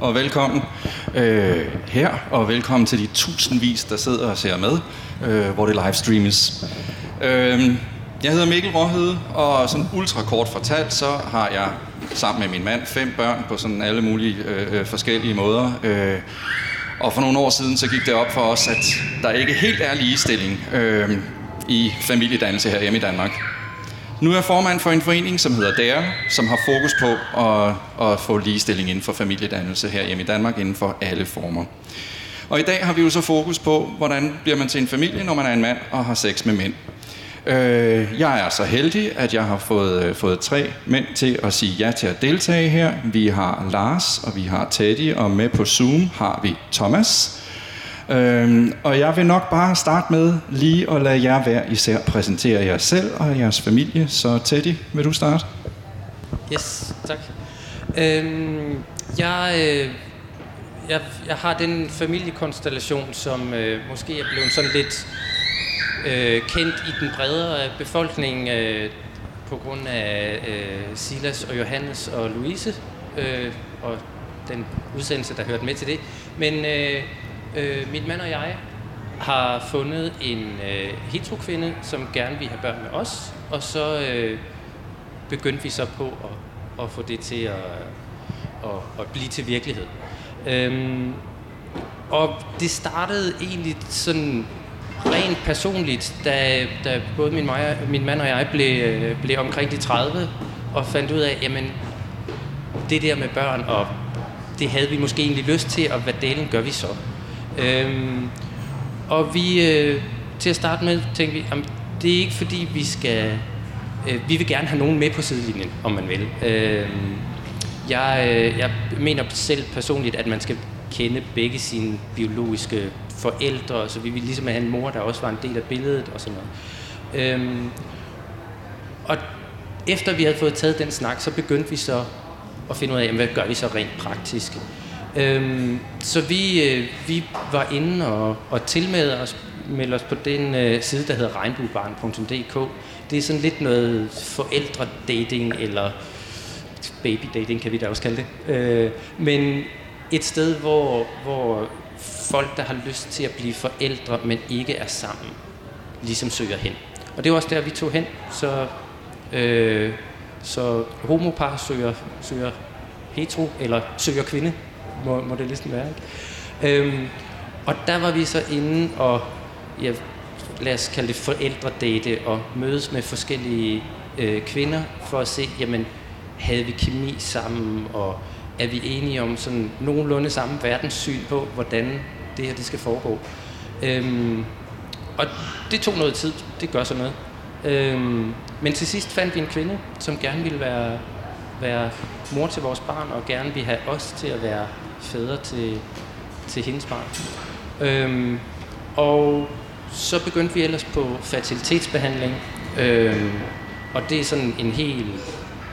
og velkommen øh, her, og velkommen til de tusindvis, der sidder og ser med, øh, hvor det livestreames. Øh, jeg hedder Mikkel Råhede, og sådan ultra kort fortalt, så har jeg sammen med min mand fem børn på sådan alle mulige øh, øh forskellige måder. Øh, og for nogle år siden, så gik det op for os, at der ikke helt er ligestilling øh, i familiedannelse her hjemme i Danmark. Nu er jeg formand for en forening, som hedder DARE, som har fokus på at, at få ligestilling inden for familiedannelse her hjemme i Danmark inden for alle former. Og i dag har vi jo så fokus på, hvordan bliver man til en familie, når man er en mand og har sex med mænd. Øh, jeg er så heldig, at jeg har fået, øh, fået tre mænd til at sige ja til at deltage her. Vi har Lars, og vi har Teddy, og med på Zoom har vi Thomas. Øhm, og jeg vil nok bare starte med lige at lade jer hver især præsentere jer selv og jeres familie. Så Teddy, vil du starte? Yes, tak. Øhm, jeg, øh, jeg, jeg har den familiekonstellation, som øh, måske er blevet sådan lidt øh, kendt i den bredere befolkning øh, på grund af øh, Silas og Johannes og Louise øh, og den udsendelse, der hørte med til det. Men øh, øh, min mand og jeg har fundet en øh, hetero-kvinde, som gerne vil have børn med os, og så øh, begyndte vi så på at, at få det til at, at, at blive til virkelighed. Øhm, og det startede egentlig sådan rent personligt, da, da både min, mig, min mand og jeg blev, øh, blev omkring de 30, og fandt ud af, jamen, det der med børn, og det havde vi måske egentlig lyst til, og hvad delen gør vi så? Øhm, og vi, øh, til at starte med, tænkte vi, jamen, det er ikke fordi, vi skal... Øh, vi vil gerne have nogen med på sidelinjen, om man vil. Øh, jeg, øh, jeg mener selv personligt, at man skal kende begge sine biologiske forældre, så vi ville ligesom have en mor, der også var en del af billedet og sådan noget. Øhm, og efter vi havde fået taget den snak, så begyndte vi så at finde ud af, jamen, hvad gør vi så rent praktisk. Øhm, så vi, øh, vi var inde og, og tilmeldte os, meldte os på den øh, side, der hedder regnbuebarn.dk. Det er sådan lidt noget forældredating, eller babydating kan vi da også kalde det. Øh, men et sted, hvor, hvor folk, der har lyst til at blive forældre, men ikke er sammen, ligesom søger hen. Og det var også der, vi tog hen. Så, øh, så homopar søger, søger hetero, eller søger kvinde, må, må det ligesom være. Ikke? Øhm, og der var vi så inde og, ja, lad os kalde det forældredate, og mødes med forskellige øh, kvinder, for at se, jamen, havde vi kemi sammen, og er vi enige om sådan nogenlunde samme verdenssyn på, hvordan det her det skal foregå. Øhm, og det tog noget tid, det gør så noget. Øhm, men til sidst fandt vi en kvinde, som gerne ville være, være mor til vores barn, og gerne ville have os til at være fædre til, til hendes barn. Øhm, og så begyndte vi ellers på fertilitetsbehandling, øhm, og det er sådan en helt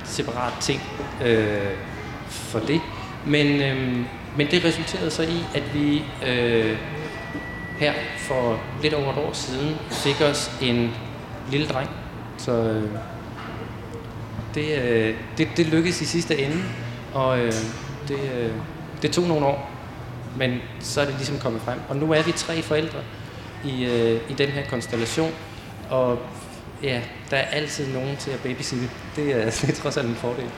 separat ting øh, for det. Men, øhm, men det resulterede så i, at vi øh, her for lidt over et år siden fik os en lille dreng. Så øh, det, øh, det, det lykkedes i sidste ende, og øh, det, øh, det tog nogle år, men så er det ligesom kommet frem. Og nu er vi tre forældre i, øh, i den her konstellation, og ja, der er altid nogen til at babysitte. Det er, det er trods alt en fordel.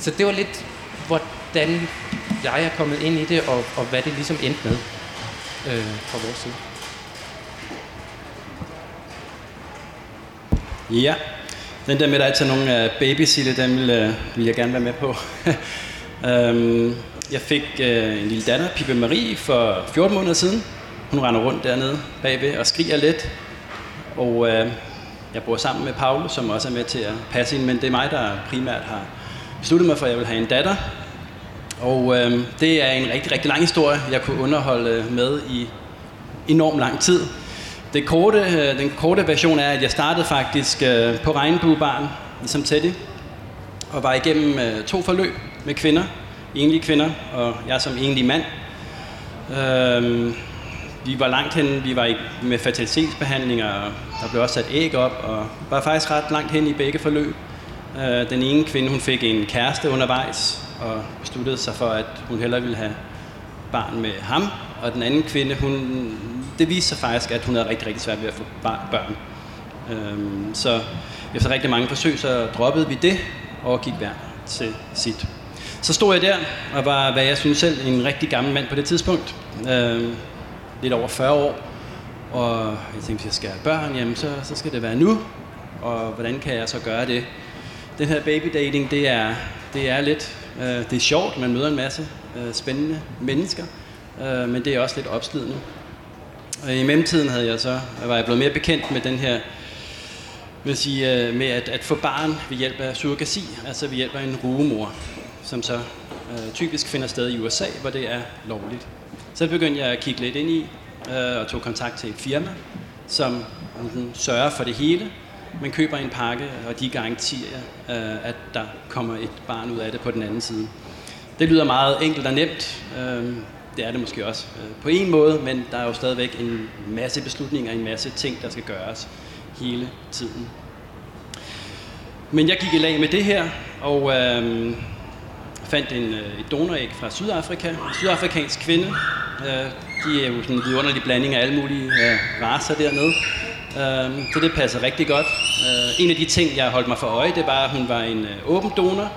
Så det var lidt, hvordan jeg er kommet ind i det, og, og hvad det ligesom endte med øh, fra vores side. Ja, den der med, at der altid er nogen babysitte, den vil, øh, vil jeg gerne være med på. Øhm, jeg fik øh, en lille datter, Pippe Marie, for 14 måneder siden. Hun render rundt dernede bagved og skriger lidt. Og øh, jeg bor sammen med Paul, som også er med til at passe hende, men det er mig, der primært har besluttet mig for, at jeg vil have en datter. Og øh, det er en rigtig, rigtig lang historie, jeg kunne underholde øh, med i enormt lang tid. Det korte, øh, den korte version er, at jeg startede faktisk øh, på Regnbuebarn, ligesom Teddy, og var igennem øh, to forløb med kvinder, enlige kvinder, og jeg som enlig mand. Øhm, vi var langt hen, vi var i, med fertilitetsbehandlinger, og der blev også sat æg op, og var faktisk ret langt hen i begge forløb. Øh, den ene kvinde, hun fik en kæreste undervejs, og besluttede sig for, at hun hellere ville have barn med ham, og den anden kvinde, hun, det viste sig faktisk, at hun havde rigtig, rigtig svært ved at få børn. Øhm, så efter rigtig mange forsøg, så droppede vi det, og gik hver til sit. Så stod jeg der, og var, hvad jeg synes selv, en rigtig gammel mand på det tidspunkt. Øh, lidt over 40 år. Og jeg tænkte, hvis jeg skal have børn, jamen så, så skal det være nu. Og hvordan kan jeg så gøre det? Den her baby dating, det er, det er lidt, øh, det er sjovt, man møder en masse øh, spændende mennesker, øh, men det er også lidt opslidende. Og i mellemtiden havde jeg så, var jeg blevet mere bekendt med den her vil sige, øh, med at, at få barn ved hjælp af surrogasi, altså ved hjælp af en rugemor, som så øh, typisk finder sted i USA, hvor det er lovligt. Så begyndte jeg at kigge lidt ind i, øh, og tog kontakt til et firma, som enten sørger for det hele, man køber en pakke, og de garanterer, øh, at der kommer et barn ud af det på den anden side. Det lyder meget enkelt og nemt. Øh, det er det måske også øh, på en måde, men der er jo stadigvæk en masse beslutninger, en masse ting, der skal gøres hele tiden. Men jeg gik i lag med det her, og øh, fandt en, øh, et donoræg fra Sydafrika. En sydafrikansk kvinde. Øh, de er jo sådan en vidunderlig blanding af alle mulige øh, raser dernede. Så det passer rigtig godt. En af de ting, jeg holdt mig for øje, det var, at hun var en åben donor.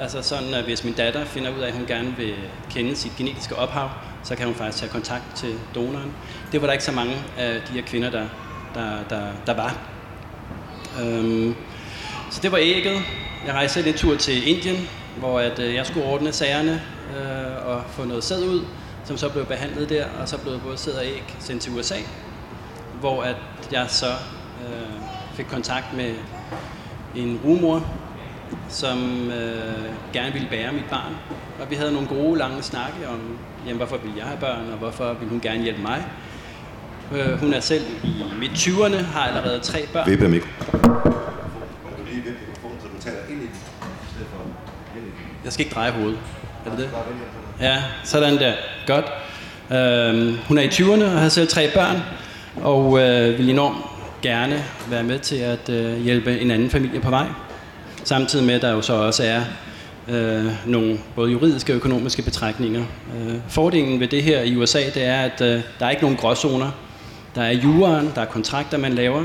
Altså sådan, at hvis min datter finder ud af, at hun gerne vil kende sit genetiske ophav, så kan hun faktisk tage kontakt til donoren. Det var der ikke så mange af de her kvinder, der, der, der, der var. Øhm, så det var ægget. Jeg rejste en tur til Indien, hvor at, øh, jeg skulle ordne sagerne øh, og få noget sæd ud, som så blev behandlet der, og så blev både sæd og æg sendt til USA, hvor at jeg så øh, fik kontakt med en rumor, som øh, gerne ville bære mit barn. Og vi havde nogle gode, lange snakke om, jamen, hvorfor vil jeg have børn, og hvorfor vil hun gerne hjælpe mig. Øh, hun er selv i midt 20'erne, har allerede tre børn. Vippe mikro. Jeg skal ikke dreje hovedet. Er det det? Ja, sådan der. Godt. Øh, hun er i 20'erne og har selv tre børn, og øh, vil enormt gerne være med til at øh, hjælpe en anden familie på vej. Samtidig med, at der jo så også er øh, nogle både juridiske og økonomiske betragtninger. Øh, fordelen ved det her i USA, det er, at øh, der er ikke nogen gråzoner. Der er juraen, der er kontrakter, man laver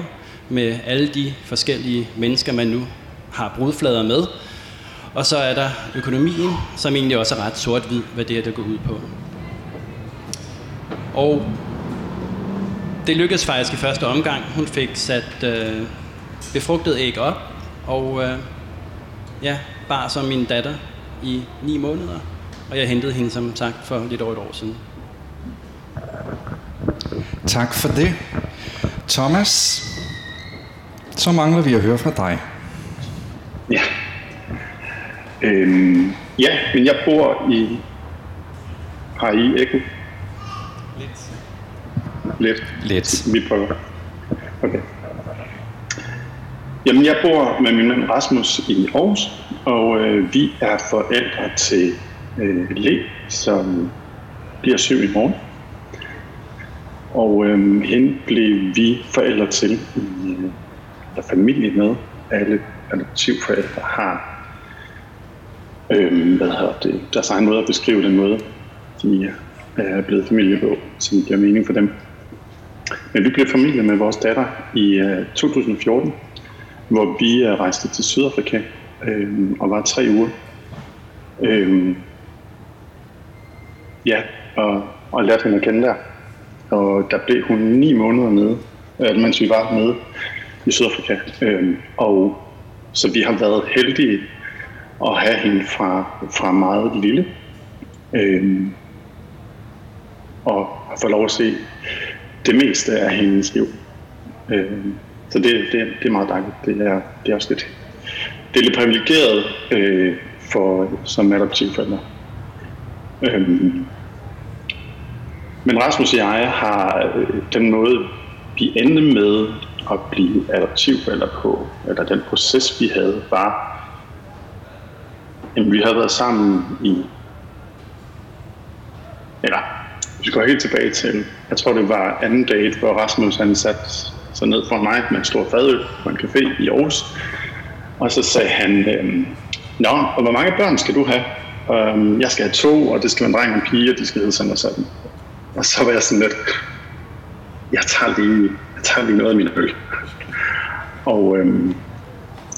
med alle de forskellige mennesker, man nu har brudflader med. Og så er der økonomien, som egentlig også er ret sort-hvid, hvad det er, der går ud på. Og det lykkedes faktisk i første omgang. Hun fik sat øh, befrugtet æg op, og øh, ja, bare som min datter i ni måneder. Og jeg hentede hende som sagt for lidt over et år siden. Tak for det. Thomas, så mangler vi at høre fra dig. Ja. Øhm, ja, men jeg bor i... Har I ekko? Lidt. Lidt. Lidt. Vi prøver. Okay. Jamen, jeg bor med min mand Rasmus i Aarhus, og øh, vi er forældre til øh, Le, som bliver syv i morgen. Og øh, hende blev vi forældre til, i, øh, eller familie med. Alle adoptivforældre har øh, hvad hedder det, deres egen måde at beskrive den måde, de øh, er blevet familie på, som giver mening for dem. Men vi blev familie med vores datter i øh, 2014, hvor vi øh, rejste til Sydafrika øh, og var tre uger. Øh, ja, og, og lærte hende at kende der. Og der blev hun ni måneder nede, øh, mens vi var nede i Sydafrika. Øh, og så vi har været heldige at have hende fra, fra meget lille. Øh, og få lov at se det meste af hendes liv. Øh, så det, det, det er meget dejligt. Det er, det er også lidt, det er lidt privilegeret øh, for, som adoptivforældre. Øh, men Rasmus og jeg har øh, den måde, vi endte med at blive adoptivforældre på, eller den proces, vi havde, var, Jamen, vi havde været sammen i, eller vi går helt tilbage til, jeg tror det var anden date, hvor Rasmus han satte sig ned for mig med en stor fadøl på en café i Aarhus. Og så sagde han, øhm, Nå, og hvor mange børn skal du have? øhm, jeg skal have to, og det skal være en dreng og en pige, og de skal hedde sådan og sådan. Og så var jeg sådan lidt, jeg tager lige, jeg tager lige noget af min øl. Og øhm,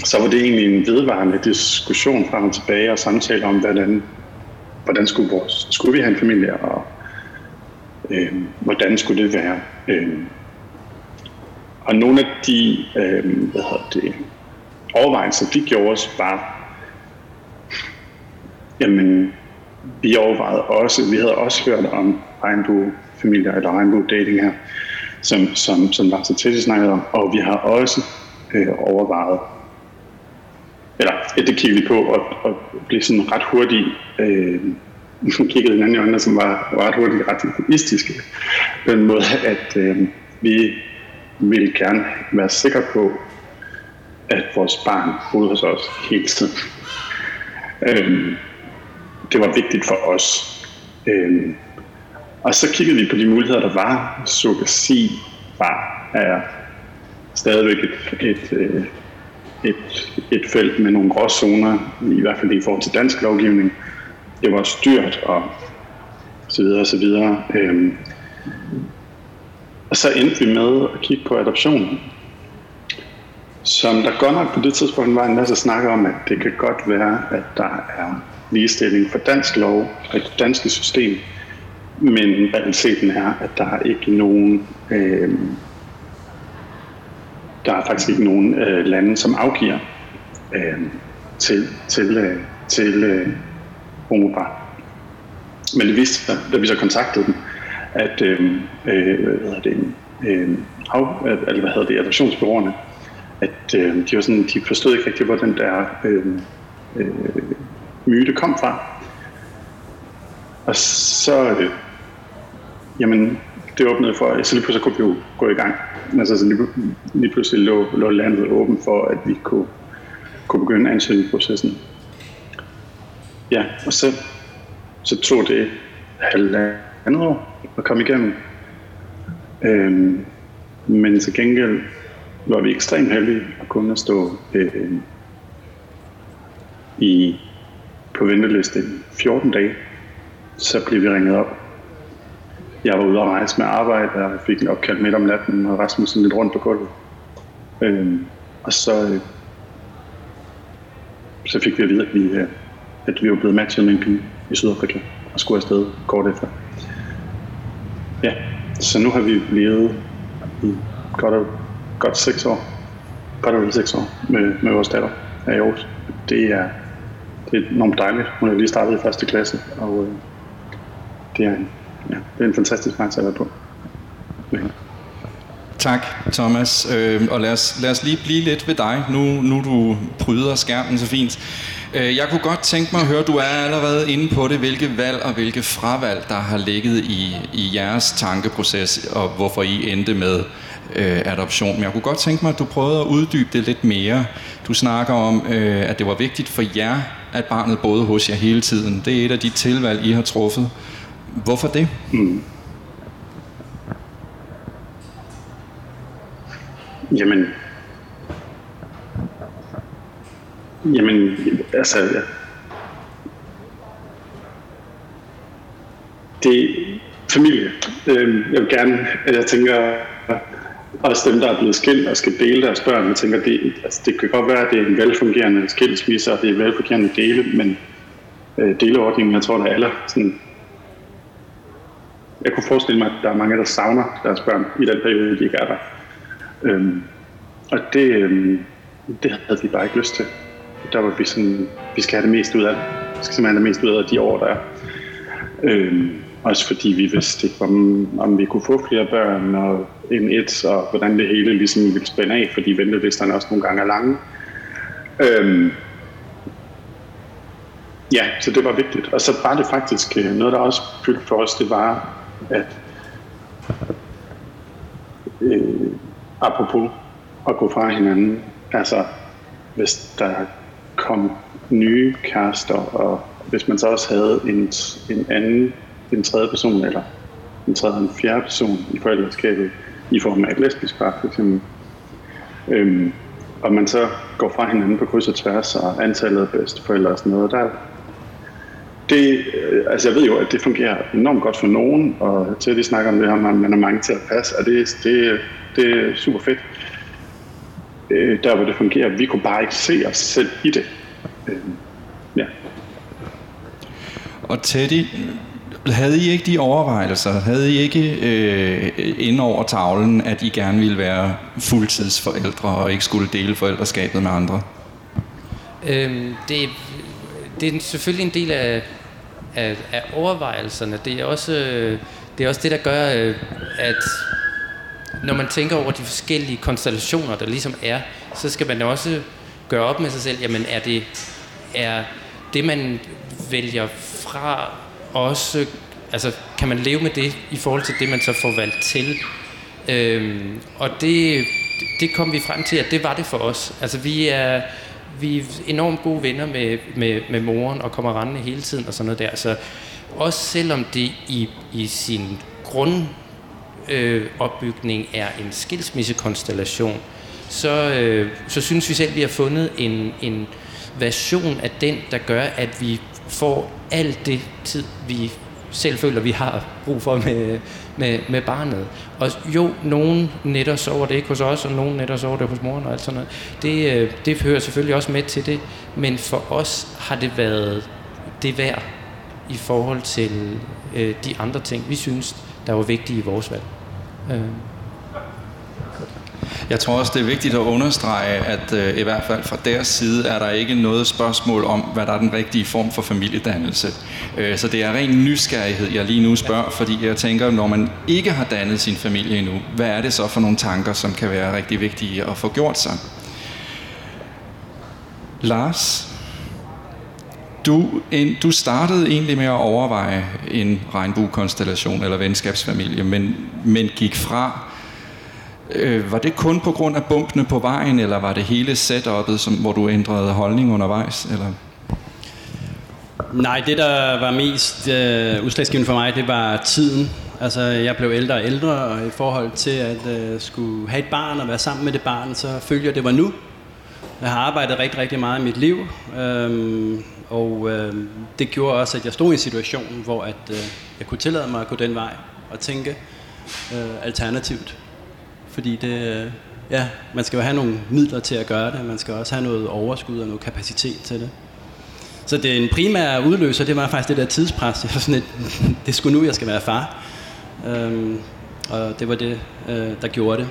så var det egentlig en vedvarende diskussion frem og tilbage og samtale om, hvordan, hvordan skulle, vores, skulle vi have en familie, og øh, hvordan skulle det være. Øh, og nogle af de øh, hvad hedder det, overvejelser, vi gjorde os, var, jamen, vi overvejede også, vi havde også hørt om regnbuefamilier eller regnbue-dating her, som, som, som Lars og Teddy snakkede om, og vi har også øh, overvejet, eller ja, det kiggede vi på, og, og blev sådan ret hurtigt, øh, kiggede hinanden i øjnene, som var, var ret hurtigt ret egoistiske, på den måde, at øh, vi ville gerne være sikre på, at vores barn boede hos os hele tiden. Øh, det var vigtigt for os. Øh, og så kiggede vi på de muligheder, der var. Surrogasi var er stadigvæk et, et, øh, et, et felt med nogle gråzoner, i hvert fald i forhold til dansk lovgivning. Det var dyrt og så videre og så videre. Øhm, og så endte vi med at kigge på adoption, som der godt nok på det tidspunkt var en masse snak om, at det kan godt være, at der er ligestilling for dansk lov og det danske system, men realiteten er, at der er ikke nogen øh, der er faktisk ikke nogen øh, lande, som afgiver øh, til, til, øh, til øh, homopar. Men det viste sig, da vi så kontaktede dem, at øh, øh, hvad hedder det, øh, af, eller hvad hedder det, adoptionsbyråerne, at øh, de, var sådan, de forstod ikke rigtig, hvor den der øh, øh, myte kom fra. Og så, øh, jamen, det åbnede for, så lige pludselig kunne vi jo gå i gang. Altså, så lige, lige pludselig lå, lå landet åben for, at vi kunne, kunne begynde ansøgningsprocessen. Ja, og så, så tog det halvandet år at komme igennem. Øhm, men til gengæld var vi ekstremt heldige at kunne stå øh, i, på venteliste 14 dage. Så blev vi ringet op jeg var ude og rejse med arbejde, og jeg fik en opkald midt om natten, og Rasmus sådan lidt rundt på gulvet. Øhm, og så, øh, så fik vi at vide, at vi, øh, at vi var blevet matchet med en pige i Sydafrika, og skulle afsted kort efter. Ja, så nu har vi levet i godt, og, godt seks år, godt og seks år med, med vores datter her i Aarhus. Det er, det er enormt dejligt. Hun er lige startet i første klasse, og øh, det er en ja, det er en fantastisk rejse at være på. Ja. Tak, Thomas. Øh, og lad os, lad os lige blive lidt ved dig, nu, nu du pryder skærmen så fint. Øh, jeg kunne godt tænke mig at høre, du er allerede inde på det, hvilke valg og hvilke fravalg, der har ligget i, i jeres tankeproces, og hvorfor I endte med øh, adoption. Men jeg kunne godt tænke mig, at du prøvede at uddybe det lidt mere. Du snakker om, øh, at det var vigtigt for jer, at barnet boede hos jer hele tiden. Det er et af de tilvalg, I har truffet. Hvorfor det? Mm. Jamen, jamen, altså, ja. det er familie. Øhm, jeg vil gerne, jeg tænker, også dem, der er blevet skilt og skal dele deres børn, jeg tænker, det, altså, det kan godt være, at det er en velfungerende skilsmisse, og det er velfungerende dele, men øh, deleordningen, jeg tror, der er alle sådan jeg kunne forestille mig, at der er mange, der savner deres børn i den periode, de ikke er der. Øhm, og det, øhm, det havde vi bare ikke lyst til. Der var vi sådan, vi skal have det mest ud af det. Vi skal simpelthen have det mest ud af de år, der er. Øhm, også fordi vi vidste ikke, om, om vi kunne få flere børn og end et, og hvordan det hele ligesom ville spænde af, fordi ventelisterne også nogle gange er lange. Øhm, ja, så det var vigtigt. Og så var det faktisk øh, noget, der også fyldte for os, det var at øh, apropos at gå fra hinanden, altså hvis der kom nye kærester, og hvis man så også havde en, en anden, en tredje person, eller en tredje en fjerde person i forældreskabet, i form af et lesbisk par for eksempel, øhm, og man så går fra hinanden på kryds og tværs, og antallet af bedsteforældre og sådan noget, der, det, øh, altså jeg ved jo, at det fungerer enormt godt for nogen, og til at de snakker om det her, man er mange til at passe, og det, det, det er super fedt. Øh, der hvor det fungerer, vi kunne bare ikke se os selv i det. Øh, ja. Og Teddy, havde I ikke de overvejelser? Havde I ikke øh, ind over tavlen, at I gerne ville være fuldtidsforældre og ikke skulle dele forældreskabet med andre? Øhm, det, det er selvfølgelig en del af, af, af overvejelserne. Det er også øh, det, er også det der gør, øh, at når man tænker over de forskellige konstellationer, der ligesom er, så skal man også gøre op med sig selv, jamen er det, er det man vælger fra også, altså kan man leve med det i forhold til det, man så får valgt til? Øhm, og det, det kom vi frem til, at det var det for os. Altså vi er, vi er enormt gode venner med, med, med moren og kommer rendende hele tiden og sådan noget der. Så også selvom det i, i sin grund øh, opbygning er en skilsmissekonstellation, så, øh, så synes vi selv, at vi har fundet en, en version af den, der gør, at vi får alt det tid, vi selv føler, vi har brug for med, med, med barnet. Og jo, nogen netter sover det ikke hos os, og nogen netter sover det hos moren og alt sådan noget. Det, øh, det hører selvfølgelig også med til det, men for os har det været det værd i forhold til øh, de andre ting, vi synes, der var vigtige i vores valg. Øh. Jeg tror også, det er vigtigt at understrege, at øh, i hvert fald fra deres side er der ikke noget spørgsmål om, hvad der er den rigtige form for familiedannelse. Øh, så det er ren nysgerrighed, jeg lige nu spørger, fordi jeg tænker, når man ikke har dannet sin familie endnu, hvad er det så for nogle tanker, som kan være rigtig vigtige at få gjort sig? Lars, du, en, du startede egentlig med at overveje en regnbuekonstellation eller venskabsfamilie, men, men gik fra Øh, var det kun på grund af bumpene på vejen, eller var det hele setupet, som, hvor du ændrede holdning undervejs? Eller? Nej, det der var mest øh, udslagsgivende for mig, det var tiden. Altså, jeg blev ældre og ældre, og i forhold til at øh, skulle have et barn og være sammen med det barn, så følte jeg, at det var nu. Jeg har arbejdet rigtig, rigtig meget i mit liv, øh, og øh, det gjorde også, at jeg stod i en situation, hvor at, øh, jeg kunne tillade mig at gå den vej og tænke øh, alternativt. Fordi det, øh, ja, man skal jo have nogle midler til at gøre det. Man skal også have noget overskud og noget kapacitet til det. Så det en primær udløser, det var faktisk det der tidspres. Det, var sådan et, det skulle nu, jeg skal være far. Øhm, og det var det, øh, der gjorde det.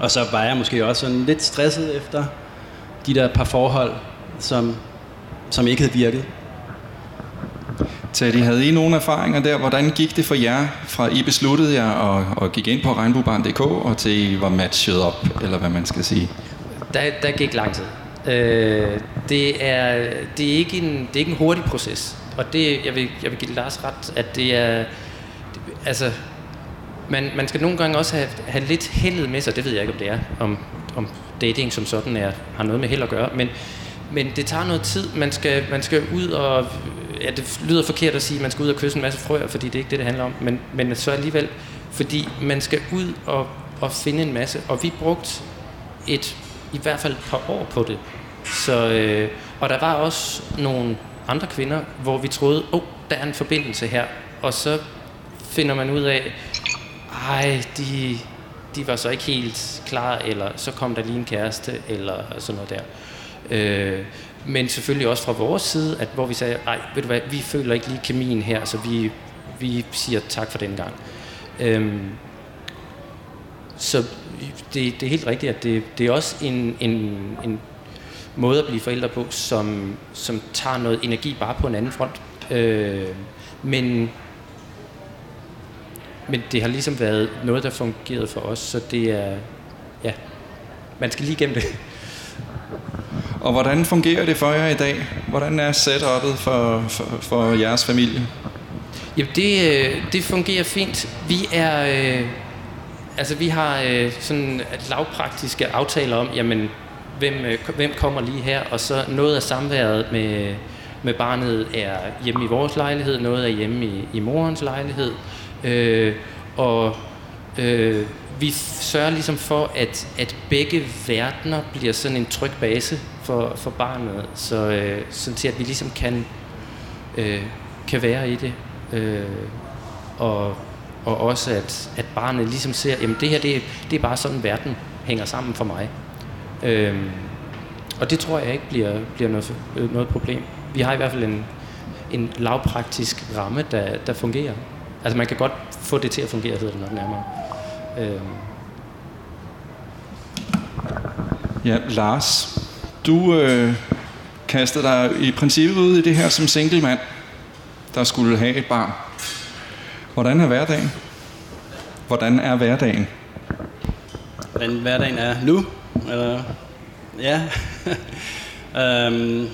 Og så var jeg måske også sådan lidt stresset efter de der par forhold, som, som ikke havde virket. Teddy, havde I nogle erfaringer der? Hvordan gik det for jer, fra I besluttede jer og, og gik ind på regnbuebarn.dk, og til I var matchet op, eller hvad man skal sige? Der, der gik lang tid. Øh, det, er, det, er ikke en, det er ikke en hurtig proces. Og det, jeg, vil, jeg vil give Lars ret, at det er... Det, altså, man, man skal nogle gange også have, have lidt heldet med sig. Det ved jeg ikke, om det er. Om, om dating som sådan er, har noget med held at gøre. Men, men det tager noget tid. Man skal, man skal ud og ja, det lyder forkert at sige, at man skal ud og kysse en masse frøer, fordi det er ikke det, det handler om, men, men så alligevel, fordi man skal ud og, og finde en masse, og vi brugte et, i hvert fald et par år på det. Så, øh, og der var også nogle andre kvinder, hvor vi troede, åh, oh, der er en forbindelse her, og så finder man ud af, ej, de, de var så ikke helt klar, eller så kom der lige en kæreste, eller sådan noget der. Øh, men selvfølgelig også fra vores side, at hvor vi sagde, nej, ved du hvad, vi føler ikke lige kemien her, så vi, vi siger tak for den gang. Øhm, så det, det er helt rigtigt, at det, det er også en, en, en måde at blive forældre på, som, som tager noget energi bare på en anden front. Øh, men, men det har ligesom været noget, der fungerede for os, så det er, ja, man skal lige gennem det. Og hvordan fungerer det for jer i dag? Hvordan er setupet for, for, for jeres familie? Jamen, det, øh, det fungerer fint. Vi er... Øh, altså, vi har øh, sådan lavpraktiske aftaler om, jamen, hvem, øh, hvem kommer lige her, og så noget af samværet med, med barnet er hjemme i vores lejlighed, noget er hjemme i, i morens lejlighed, øh, og øh, vi sørger ligesom for, at, at begge verdener bliver sådan en tryg base for, for barnet, så, øh, sådan til at vi ligesom kan, øh, kan være i det. Øh, og, og også at, at barnet ligesom ser, jamen det her det, det er bare sådan, verden hænger sammen for mig. Øh, og det tror jeg ikke bliver, bliver noget, øh, noget problem. Vi har i hvert fald en, en lavpraktisk ramme, der, der fungerer. Altså man kan godt få det til at fungere, hedder det nok nærmere. Øh, Ja, Lars, du øh, kastede dig i princippet ud i det her som single mand, der skulle have et barn. Hvordan er hverdagen? Hvordan er hverdagen? Hvordan hverdagen er nu? Eller, ja. øhm,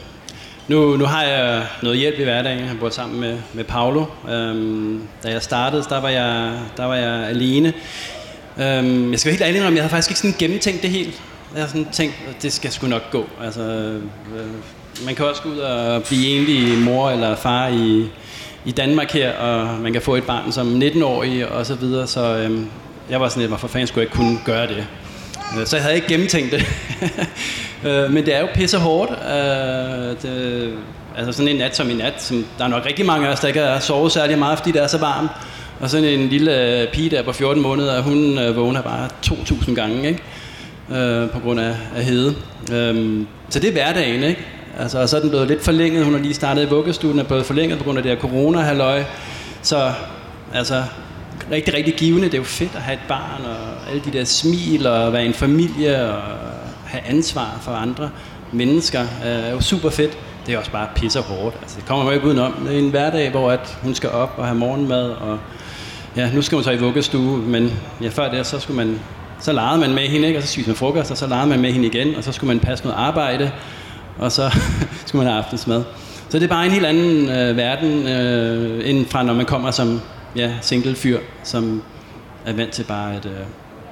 nu, nu har jeg noget hjælp i hverdagen. Jeg bor sammen med, med Paolo. Øhm, da jeg startede, der var jeg, der var jeg alene. Øhm, jeg skal være helt ærlig om, jeg havde faktisk ikke sådan gennemtænkt det helt. Jeg har sådan tænkt, at det skal sgu nok gå. Altså, øh, man kan også gå ud og blive enlig mor eller far i, i Danmark her, og man kan få et barn som 19-årig og så videre. Så øh, jeg var sådan lidt, hvorfor fanden skulle jeg ikke kunne gøre det? Øh, så jeg havde ikke gennemtænkt det. Øh, men det er jo pisse hårdt. Øh, det, altså sådan en nat som en nat, som der er nok rigtig mange af os, der ikke har sovet særlig meget, fordi det er så varmt. Og sådan en lille pige der på 14 måneder, hun vågner bare 2.000 gange, ikke? Øh, på grund af, af hede. Øhm, så det er hverdagen, ikke? Altså, og så er den blevet lidt forlænget. Hun har lige startet i vuggestuen, er blevet forlænget på grund af det her corona -halløj. Så altså, rigtig, rigtig givende. Det er jo fedt at have et barn, og alle de der smil, og være en familie, og have ansvar for andre mennesker, øh, er jo super fedt. Det er også bare pisser hårdt. Altså, det kommer man jo ikke udenom. Det er en hverdag, hvor at hun skal op og have morgenmad, og ja, nu skal hun så i vuggestue, men ja, før det, så skulle man så legede man med hende, ikke? og så spiste man frokost, og så legede man med hende igen, og så skulle man passe noget arbejde, og så skulle man have aftensmad. Så det er bare en helt anden øh, verden, øh, end fra når man kommer som ja, single fyr, som er vant til bare at øh,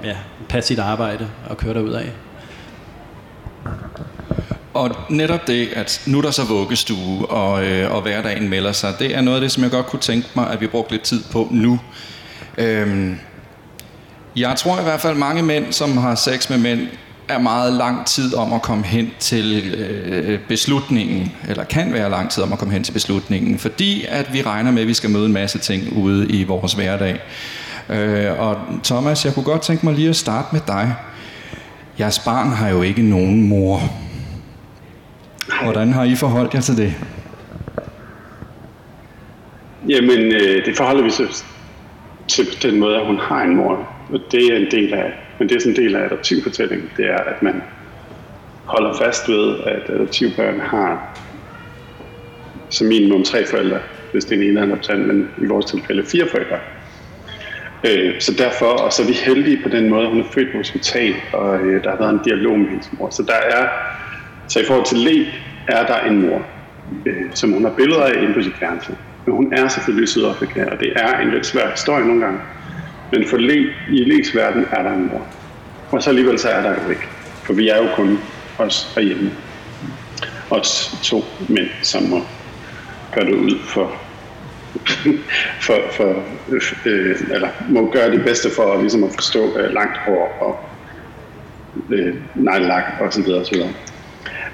ja, passe sit arbejde og køre derud af. Og netop det, at nu er der så vuggestue, og, øh, og hverdagen melder sig, det er noget af det, som jeg godt kunne tænke mig, at vi brugte lidt tid på nu. Øhm, jeg tror i hvert fald, mange mænd, som har sex med mænd, er meget lang tid om at komme hen til øh, beslutningen, eller kan være lang tid om at komme hen til beslutningen, fordi at vi regner med, at vi skal møde en masse ting ude i vores hverdag. Øh, og Thomas, jeg kunne godt tænke mig lige at starte med dig. Jeres barn har jo ikke nogen mor. Hvordan har I forholdt jer til det? Jamen, øh, det forholder vi så til den måde, at hun har en mor. Og det er en del af, men det er sådan en del af adoptivfortællingen, det er, at man holder fast ved, at adoptivbørn har som minimum tre forældre, hvis det er en ene adoptant, men i vores tilfælde fire forældre. Øh, så derfor, og så er vi heldige på den måde, hun er født på hospital, og øh, der har været en dialog med hendes mor. Så der er, så i forhold til Le, er der en mor, øh, som hun har billeder af inde på sit fjernsyn. Men hun er selvfølgelig i Sydafrika, og det er en lidt svær historie nogle gange. Men for le, i Le's verden er der en mor. Og så alligevel så er der jo ikke. For vi er jo kun os derhjemme. Os to mænd, som må gøre det ud for, for, for øh, eller må gøre det bedste for at, ligesom at forstå øh, langt hår og øh, nejlak og så videre og så videre.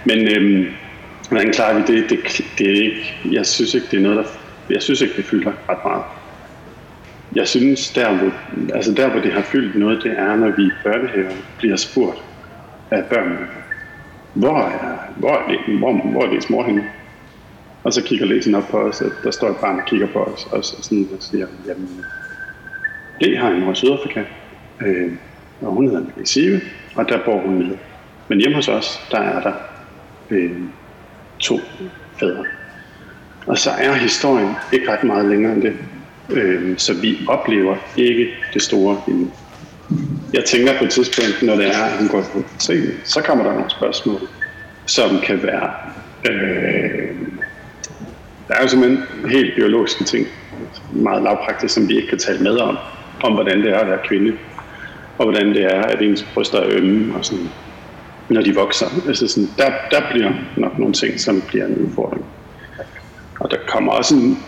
Men øh, hvordan klarer vi det? det? Det er ikke, jeg synes ikke, det er noget, der, jeg synes ikke, det fylder ret meget jeg synes, der hvor, altså der, hvor det har fyldt noget, det er, når vi i børnehaven bliver spurgt af børnene, hvor er, hvor er, hvor, hvor er det mor henne? Og så kigger læsen op på os, og der står et barn og kigger på os, og, så sådan, og siger, jamen, det har en mor i Sydafrika, øh, og hun hedder Sive, og der bor hun nede. Men hjemme hos os, der er der øh, to fædre. Og så er historien ikke ret meget længere end det. Øh, så vi oplever ikke det store endnu. Jeg tænker på et tidspunkt, når det er, at hun går på scenen, så kommer der nogle spørgsmål, som kan være... Øh, der er jo simpelthen helt biologiske ting, meget lavpraktisk, som vi ikke kan tale med om, om hvordan det er at være kvinde, og hvordan det er, at ens bryster er ømme, og sådan, når de vokser. Altså sådan, der, der bliver nok nogle ting, som bliver en udfordring. Og der kommer også en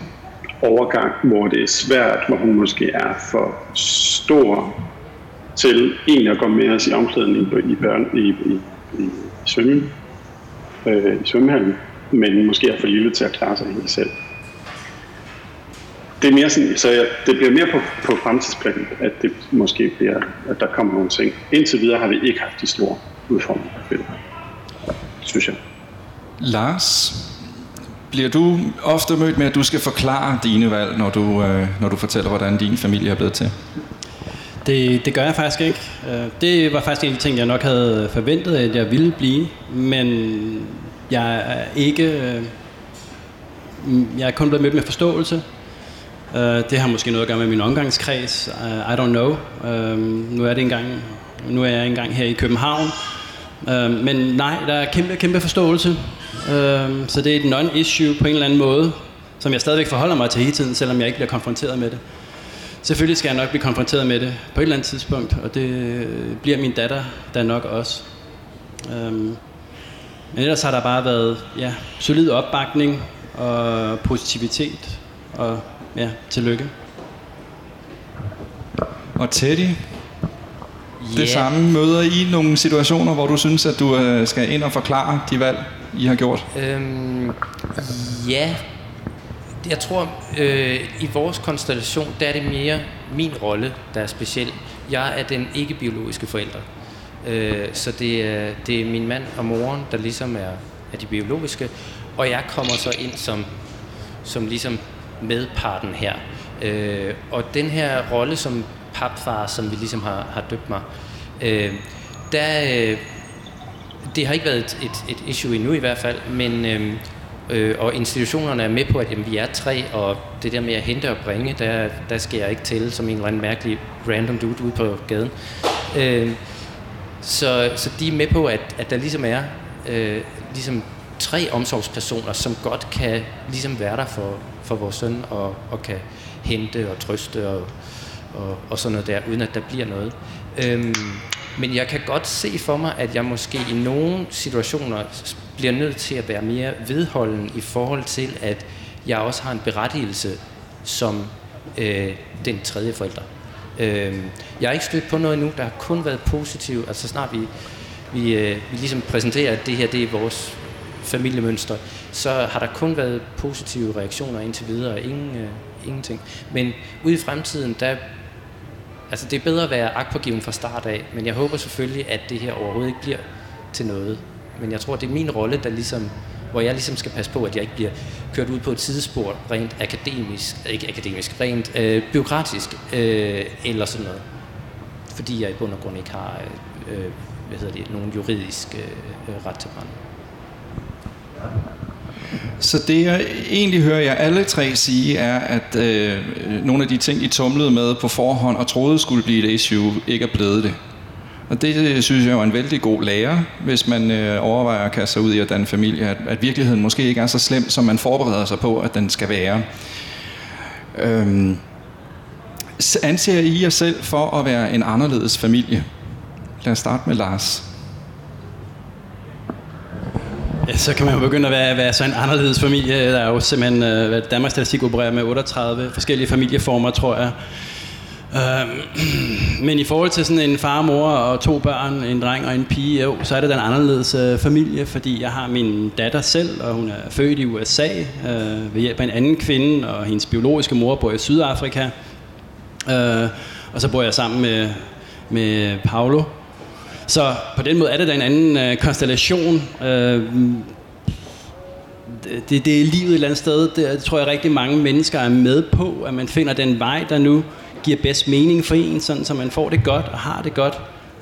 overgang, hvor det er svært, hvor hun måske er for stor til en at gå med os i omklædning i, børn, i, i, i, svømme, øh, i svømmehallen, men måske er for lille til at klare sig helt selv. det er mere sådan, så jeg, det bliver mere på, på fremtidsplanen, at det måske bliver, at der kommer nogle ting. Indtil videre har vi ikke haft de store udfordringer ved det, synes jeg. Lars, bliver du ofte mødt med, at du skal forklare dine valg, når du, øh, når du fortæller, hvordan din familie er blevet til? Det, det gør jeg faktisk ikke. Øh, det var faktisk en af de ting, jeg nok havde forventet, at jeg ville blive. Men jeg er ikke... Øh, jeg er kun blevet mødt med forståelse. Øh, det har måske noget at gøre med min omgangskreds. I don't know. Nu er, det engang, nu er jeg engang her i København. Men nej, der er kæmpe, kæmpe forståelse. Så det er et non-issue på en eller anden måde, som jeg stadigvæk forholder mig til hele tiden, selvom jeg ikke bliver konfronteret med det. Selvfølgelig skal jeg nok blive konfronteret med det på et eller andet tidspunkt, og det bliver min datter der nok også. Øhm, men ellers har der bare været ja, solid opbakning og positivitet, og ja, tillykke. Og Teddy, yeah. det samme møder I nogle situationer, hvor du synes, at du øh, skal ind og forklare de valg, i har gjort? Øhm, ja, jeg tror, øh, i vores konstellation, der er det mere min rolle, der er speciel. Jeg er den ikke-biologiske forælder. Øh, så det er, det er min mand og moren, der ligesom er, er de biologiske. Og jeg kommer så ind som, som ligesom medparten her. Øh, og den her rolle som papfar, som vi ligesom har, har døbt mig, øh, der, øh, det har ikke været et, et, et issue endnu i hvert fald, men øh, Øh, og institutionerne er med på, at jamen, vi er tre, og det der med at hente og bringe, der, der skal jeg ikke til som en eller anden mærkelig random dude ude på gaden. Øh, så, så de er med på, at, at der ligesom er øh, ligesom tre omsorgspersoner, som godt kan ligesom være der for, for vores søn, og, og kan hente og trøste og, og, og sådan noget der, uden at der bliver noget. Øh, men jeg kan godt se for mig, at jeg måske i nogle situationer bliver nødt til at være mere vedholden i forhold til, at jeg også har en berettigelse som øh, den tredje forælder. Øh, jeg har ikke stødt på noget endnu, der har kun været positivt. Altså snart vi, vi, øh, vi ligesom præsenterer, at det her det er vores familiemønster, så har der kun været positive reaktioner indtil videre, ingen, øh, ingenting. Men ude i fremtiden, der altså det er bedre at være agtpågiven fra start af, men jeg håber selvfølgelig, at det her overhovedet ikke bliver til noget. Men jeg tror, det er min rolle, der ligesom, hvor jeg ligesom skal passe på, at jeg ikke bliver kørt ud på et sidespor rent akademisk, ikke akademisk, rent øh, byråkratisk øh, eller sådan noget. Fordi jeg i bund og grund ikke har øh, øh hvad hedder det, nogen juridisk øh, øh ret til brand. Så det jeg egentlig hører jer alle tre sige, er, at øh, nogle af de ting, I tumlede med på forhånd og troede skulle blive et issue, ikke er blevet det. Og det øh, synes jeg er en vældig god lærer, hvis man øh, overvejer at kaste sig ud i at danne familie, at, at virkeligheden måske ikke er så slem, som man forbereder sig på, at den skal være. Øhm, anser I jer selv for at være en anderledes familie? Lad os starte med Lars. Ja, så kan man jo begynde at være, være så en anderledes familie. Der er jo simpelthen, øh, Danmarks Statistik opererer med 38 forskellige familieformer, tror jeg. Øh, men i forhold til sådan en far, mor og to børn, en dreng og en pige, jo, så er det den anderledes øh, familie, fordi jeg har min datter selv, og hun er født i USA øh, ved hjælp af en anden kvinde, og hendes biologiske mor bor i Sydafrika. Øh, og så bor jeg sammen med, med Paolo, så på den måde er det da en anden øh, konstellation. Øh, det, det er livet et eller andet sted. Det, tror jeg rigtig mange mennesker er med på, at man finder den vej, der nu giver bedst mening for en, sådan, så man får det godt og har det godt,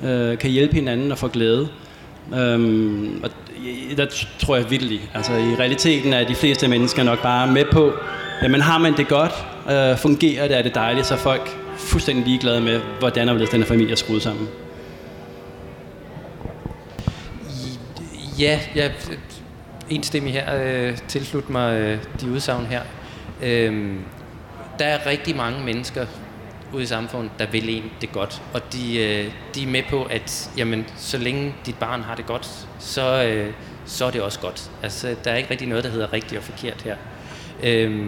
øh, kan hjælpe hinanden og få glæde. Øhm, og der tror jeg virkelig, Altså i realiteten er de fleste mennesker nok bare med på, jamen har man det godt, øh, fungerer det, er det dejligt, så er folk fuldstændig ligeglade med, hvordan og den her familie er skruet sammen. Ja, jeg enstemmig her øh, tilslut mig øh, de udsagn her. Øh, der er rigtig mange mennesker ude i samfundet, der vil en det godt, og de, øh, de er med på, at jamen, så længe dit barn har det godt, så, øh, så er det også godt. Altså, der er ikke rigtig noget, der hedder rigtigt og forkert her. Øh,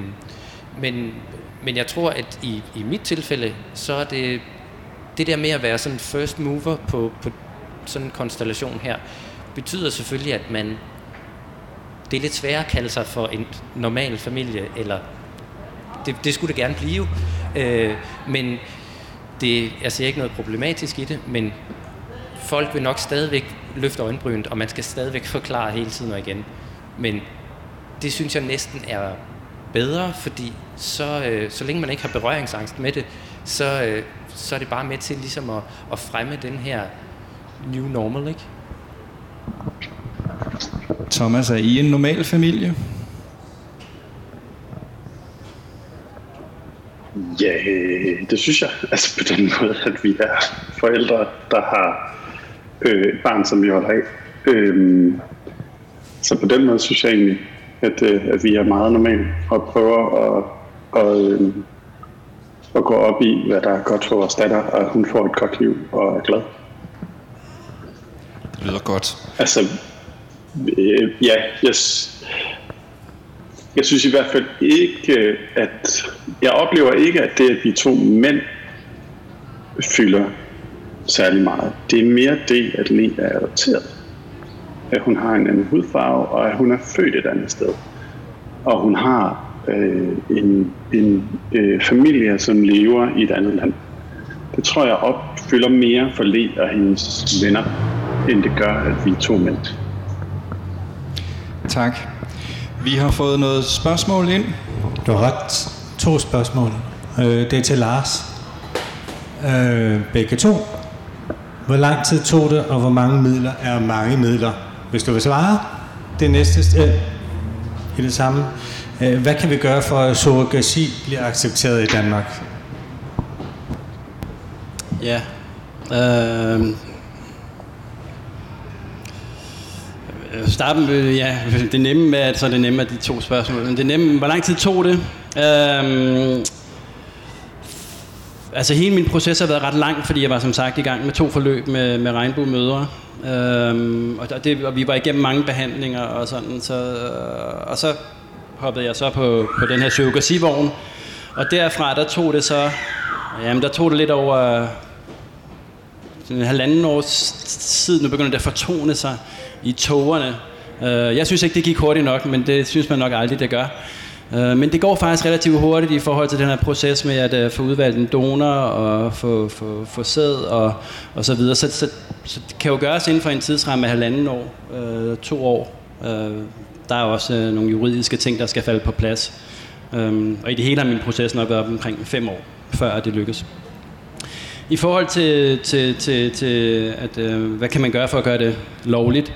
men, men jeg tror, at i, i mit tilfælde, så er det det der med at være sådan first mover på, på sådan en konstellation her, betyder selvfølgelig, at man det er lidt sværere at kalde sig for en normal familie, eller det, det skulle det gerne blive. Øh, men det, altså, jeg ser ikke noget problematisk i det, men folk vil nok stadigvæk løfte øjenbrynet, og man skal stadigvæk forklare hele tiden og igen. Men det synes jeg næsten er bedre, fordi så, øh, så længe man ikke har berøringsangst med det, så, øh, så er det bare med til ligesom at, at fremme den her new normal, ikke? Thomas, er I en normal familie? Ja, det synes jeg. Altså på den måde, at vi er forældre, der har øh, et barn, som vi holder af. Øh, så på den måde synes jeg egentlig, at, øh, at vi er meget normale og prøver at, og, øh, at gå op i, hvad der er godt for vores datter, og at hun får et godt liv og er glad. Det lyder godt. Altså, øh, ja, jeg, jeg synes i hvert fald ikke, at jeg oplever ikke, at det, at vi to mænd fylder særlig meget. Det er mere det, at Le er adopteret. At hun har en anden hudfarve, og at hun er født et andet sted. Og hun har øh, en, en øh, familie, som lever i et andet land. Det tror jeg opfylder mere for Le og hendes venner, end det gør, at vi er to mænd. Tak. Vi har fået noget spørgsmål ind. Du har ret. To spørgsmål. Øh, det er til Lars. Øh, begge to. Hvor lang tid tog det, og hvor mange midler er mange midler? Hvis du vil svare, det næste øh, i det samme. Øh, hvad kan vi gøre for, at surrogasi bliver accepteret i Danmark? Ja. Øh, Øh, Starte med, ja, det nemme med, at så er det nemme af de to spørgsmål. Men det nemme, hvor lang tid tog det? Øhm, altså hele min proces har været ret lang, fordi jeg var som sagt i gang med to forløb med, med regnbuemødre. Øhm, og, det, og vi var igennem mange behandlinger og sådan, så, øh, og så hoppede jeg så på, på den her surrogasivogn. Og derfra, der tog det så, jamen der tog det lidt over øh, en halvanden års tid, nu begynder det at fortone sig i togerne. Øh, jeg synes ikke, det gik hurtigt nok, men det synes man nok aldrig, det gør. Øh, men det går faktisk relativt hurtigt i forhold til den her proces med at øh, få udvalgt en donor og få, få, få sæd og, og så videre. Så, så, så det kan jo gøres inden for en tidsramme af halvanden år, øh, to år. Øh, der er også øh, nogle juridiske ting, der skal falde på plads. Øh, og i det hele har min proces nok været omkring fem år, før det lykkes. I forhold til, til, til, til at, øh, hvad kan man gøre for at gøre det lovligt,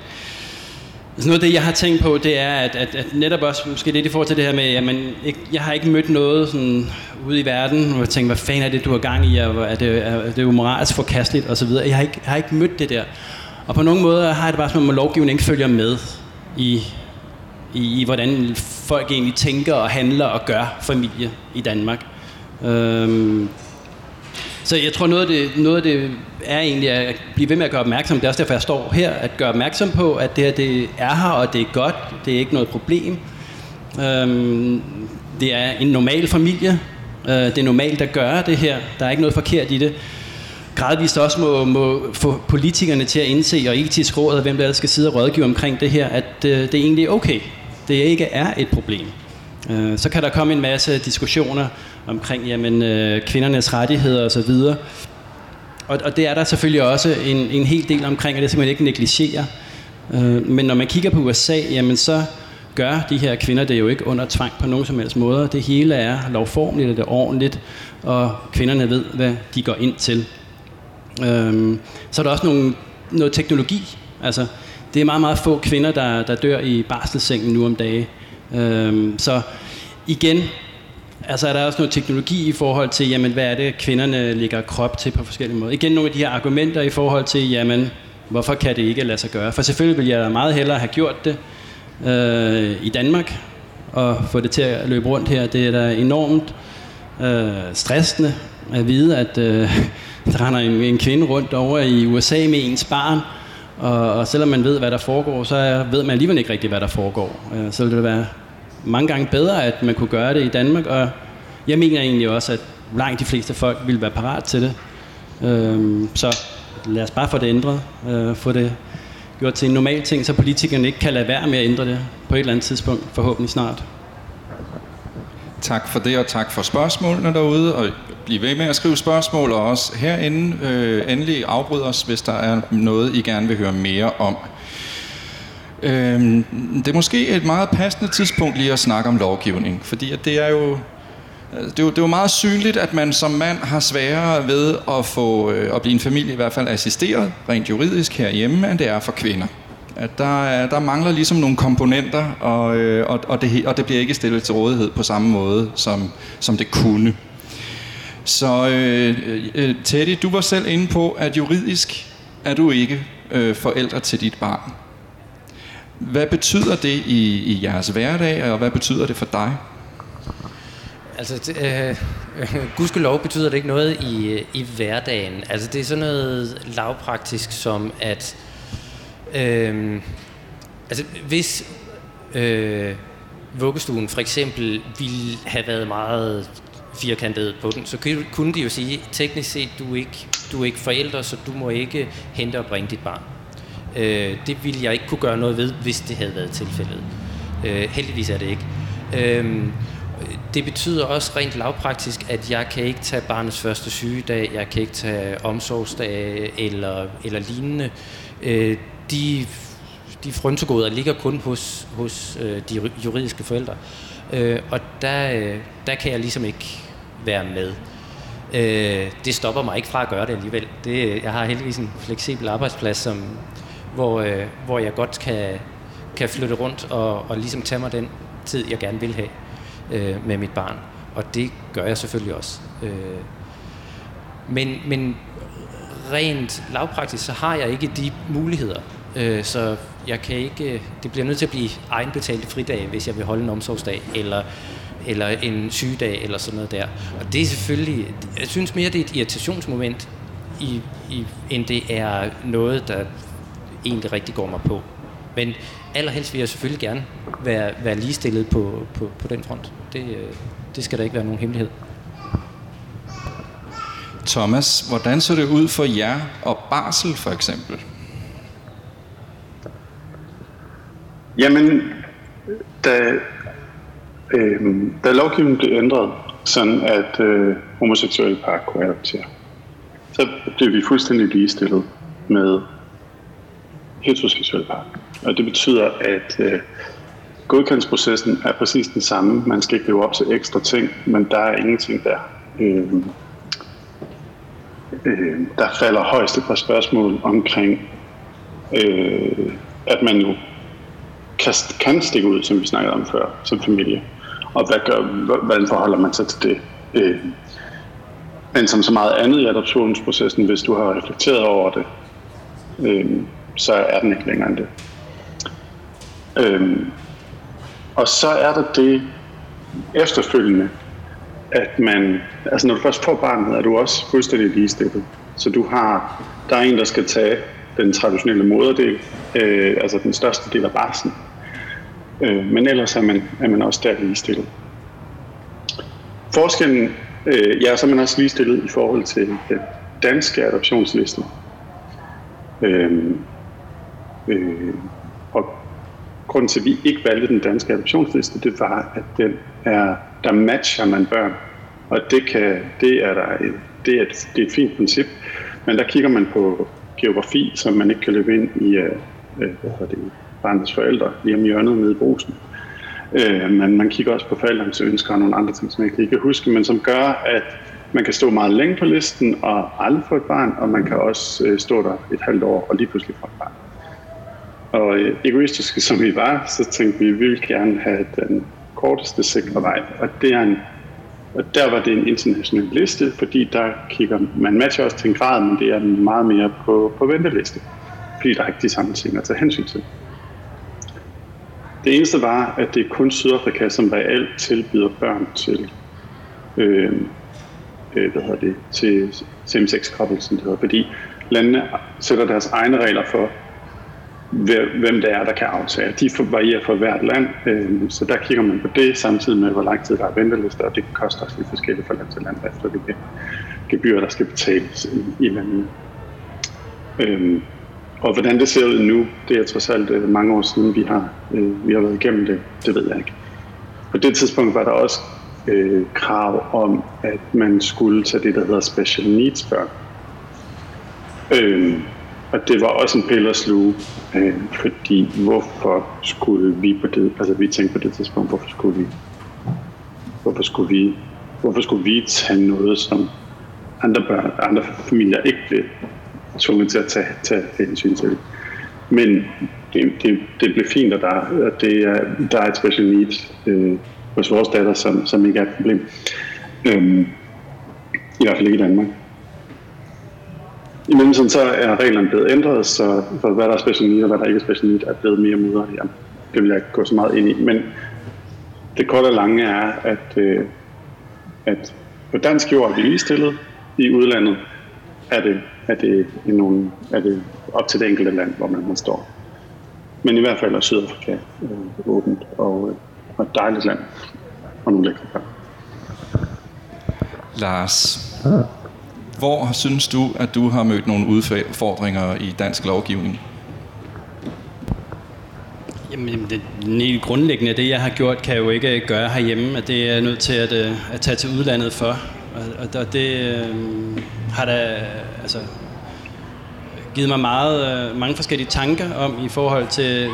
Altså noget af det, jeg har tænkt på, det er, at, at, at netop også måske lidt i forhold til det her med, at man ikke, jeg har ikke mødt noget sådan ude i verden, hvor jeg tænker, hvad fanden er det, du har gang i, og er det, er det jo moralsk forkasteligt, og så videre. Jeg har, ikke, jeg har ikke mødt det der. Og på nogle måder har jeg det bare som om, at lovgivningen ikke følger med i, i, i, hvordan folk egentlig tænker og handler og gør familie i Danmark. Øhm, så jeg tror, noget af, det, noget af det er egentlig at blive ved med at gøre opmærksom. Det er også derfor, jeg står her. At gøre opmærksom på, at det her det er her, og det er godt. Det er ikke noget problem. Øhm, det er en normal familie. Øh, det er normalt at gøre det her. Der er ikke noget forkert i det. Gradvist også må, må få politikerne til at indse, og etisk råd, og hvem der skal sidde og rådgive omkring det her, at øh, det egentlig er okay. Det ikke er et problem. Øh, så kan der komme en masse diskussioner omkring jamen, øh, kvindernes rettigheder osv. Og, og det er der selvfølgelig også en, en hel del omkring, og det skal man ikke negligere. Øh, men når man kigger på USA, jamen så gør de her kvinder det jo ikke under tvang på nogen som helst måde. Det hele er lovformeligt, og det er ordentligt, og kvinderne ved, hvad de går ind til. Øh, så er der også nogle, noget teknologi. Altså, det er meget, meget få kvinder, der, der dør i barselssengen nu om dagen. Øhm, så igen, altså er der også noget teknologi i forhold til, jamen, hvad er det, kvinderne ligger krop til på forskellige måder. Igen nogle af de her argumenter i forhold til, jamen, hvorfor kan det ikke lade sig gøre? For selvfølgelig vil jeg meget hellere have gjort det øh, i Danmark, og få det til at løbe rundt her. Det er da enormt øh, stressende at vide, at øh, der render en, en kvinde rundt over i USA med ens barn, og, og selvom man ved, hvad der foregår, så ved man alligevel ikke rigtigt, hvad der foregår. Øh, så ville det være mange gange bedre, at man kunne gøre det i Danmark, og jeg mener egentlig også, at langt de fleste folk ville være parat til det. Øhm, så lad os bare få det ændret, øh, få det gjort til en normal ting, så politikerne ikke kan lade være med at ændre det på et eller andet tidspunkt, forhåbentlig snart. Tak for det, og tak for spørgsmålene derude, og bliv ved med at skrive spørgsmål, og også herinde øh, endelig afbryd os, hvis der er noget, I gerne vil høre mere om. Øh, det er måske et meget passende tidspunkt lige at snakke om lovgivning, fordi at det er jo øh, det er, jo, det er jo meget synligt, at man som mand har sværere ved at få øh, at blive en familie i hvert fald assisteret rent juridisk herhjemme, end det er for kvinder. At der, der mangler ligesom nogle komponenter, og, øh, og, og, det, og det bliver ikke stillet til rådighed på samme måde, som, som det kunne. Så øh, øh, Teddy, du var selv inde på, at juridisk er du ikke øh, forældre til dit barn. Hvad betyder det i, i jeres hverdag, og hvad betyder det for dig? Altså, øh, øh, gudskelov betyder det ikke noget i, øh, i hverdagen. Altså, det er sådan noget lavpraktisk som, at øh, altså, hvis øh, vuggestuen for eksempel ville have været meget firkantet på den, så kunne de jo sige, teknisk set, du er ikke, du er ikke forælder, så du må ikke hente og bringe dit barn. Øh, det ville jeg ikke kunne gøre noget ved, hvis det havde været tilfældet. Øh, heldigvis er det ikke. Øh, det betyder også rent lavpraktisk, at jeg kan ikke tage barnets første sygedag, jeg kan ikke tage omsorgsdag eller, eller lignende. Øh, de, de frynsegoder ligger kun hos, hos øh, de juridiske forældre. Øh, og der, øh, der kan jeg ligesom ikke være med. Øh, det stopper mig ikke fra at gøre det alligevel. Det, jeg har heldigvis en fleksibel arbejdsplads, som, hvor, øh, hvor jeg godt kan, kan flytte rundt og, og ligesom tage mig den tid, jeg gerne vil have øh, med mit barn. Og det gør jeg selvfølgelig også. Øh, men, men rent lavpraktisk, så har jeg ikke de muligheder. Øh, så jeg kan ikke, øh, det bliver nødt til at blive egenbetalte fridag, hvis jeg vil holde en omsorgsdag, eller, eller en sygedag, eller sådan noget der. Og det er selvfølgelig, jeg synes mere, det er et irritationsmoment, i, i, end det er noget, der egentlig rigtig går mig på. Men allerhelst vil jeg selvfølgelig gerne være, være ligestillet på, på, på den front. Det, øh, det skal der ikke være nogen hemmelighed. Thomas, hvordan så det ud for jer og barsel for eksempel? Jamen, da, øh, da lovgivningen blev ændret, sådan at øh, homoseksuelle par kunne adoptere, så blev vi fuldstændig ligestillet med heteroseksuelle par. Og det betyder, at øh, godkendelsesprocessen er præcis den samme. Man skal ikke leve op til ekstra ting, men der er ingenting der. Øh, øh, der falder højst et par spørgsmål omkring, øh, at man jo kan, kan stikke ud, som vi snakkede om før, som familie. Og hvad gør, hvordan forholder man sig til det? Øh, men som så meget andet i adoptionsprocessen, hvis du har reflekteret over det, øh, så er den ikke længere end det. Øh, og så er der det efterfølgende, at man, altså når du først får barnet, er du også fuldstændig ligestillet. Så du har, der er en, der skal tage den traditionelle moderdel, øh, altså den største del af barsen. Øh, men ellers er man, er man også der ligestillet. Forskellen, øh, ja, så er man også ligestillet i forhold til den danske adoptionsliste. Øh, øh, og grunden til, at vi ikke valgte den danske adoptionsliste, det var, at den er, der matcher man børn. Og det, kan, det, er, der et, det, er et, det er et fint princip, men der kigger man på geografi, som man ikke kan løbe ind i øh, øh hvad det, barnets forældre lige om hjørnet nede i brusen. Øh, men man kigger også på forældrenes ønsker og nogle andre ting, som jeg ikke kan huske, men som gør, at man kan stå meget længe på listen og aldrig få et barn, og man kan også øh, stå der et halvt år og lige pludselig få et barn. Og øh, egoistiske som vi var, så tænkte vi, at vi ville gerne have den korteste sikre vej. Og, det er en, og der var det en international liste, fordi der kigger man matcher også til en grad, men det er meget mere på, på venteliste. Fordi der er ikke de samme ting at tage hensyn til. Det eneste var, at det er kun Sydafrika, som reelt tilbyder børn til, øh, øh, hvad hedder det, til same-sex couples, som det hedder, fordi landene sætter deres egne regler for, hvem det er, der kan aftage. De varierer for hvert land, øh, så der kigger man på det, samtidig med, hvor lang tid der er ventelister, og det koster også lidt forskelligt fra land til land, efter det gebyr, der skal betales i, i landene. Øh, og hvordan det ser ud nu, det er trods alt øh, mange år siden, vi har, øh, vi har været igennem det, det ved jeg ikke. På det tidspunkt var der også øh, krav om, at man skulle tage det, der hedder special needs børn. Øh, og det var også en pille at sluge, øh, fordi hvorfor skulle vi på det, altså vi tænkte på det tidspunkt, hvorfor skulle vi, hvorfor skulle vi, hvorfor skulle vi tage noget, som andre børn, andre familier ikke blev tvunget til at tage, tage hensyn til. Men det, det, det blev fint, at der, at det er, der er et special need øh, hos vores datter, som, som ikke er et problem. Øhm, I hvert fald ikke i Danmark. I mellemtiden så er reglerne blevet ændret, så for hvad der er special need og hvad der ikke er special need, er blevet mere mudder her. Det vil jeg ikke gå så meget ind i. Men det korte og lange er, at, øh, at på dansk jord er vi ligestillet. I udlandet er det, er det, i nogle, er det op til det enkelte land, hvor man, man står. Men i hvert fald er Sydafrika øh, åbent og, øh, og et dejligt land og nogle lækre børn. Lars, hvor synes du, at du har mødt nogle udfordringer i dansk lovgivning? Jamen, det helt grundlæggende, det jeg har gjort, kan jeg jo ikke gøre herhjemme, at det er nødt til at, øh, at tage til udlandet for. Og, og det øh, har da altså, givet mig meget, øh, mange forskellige tanker om i forhold til,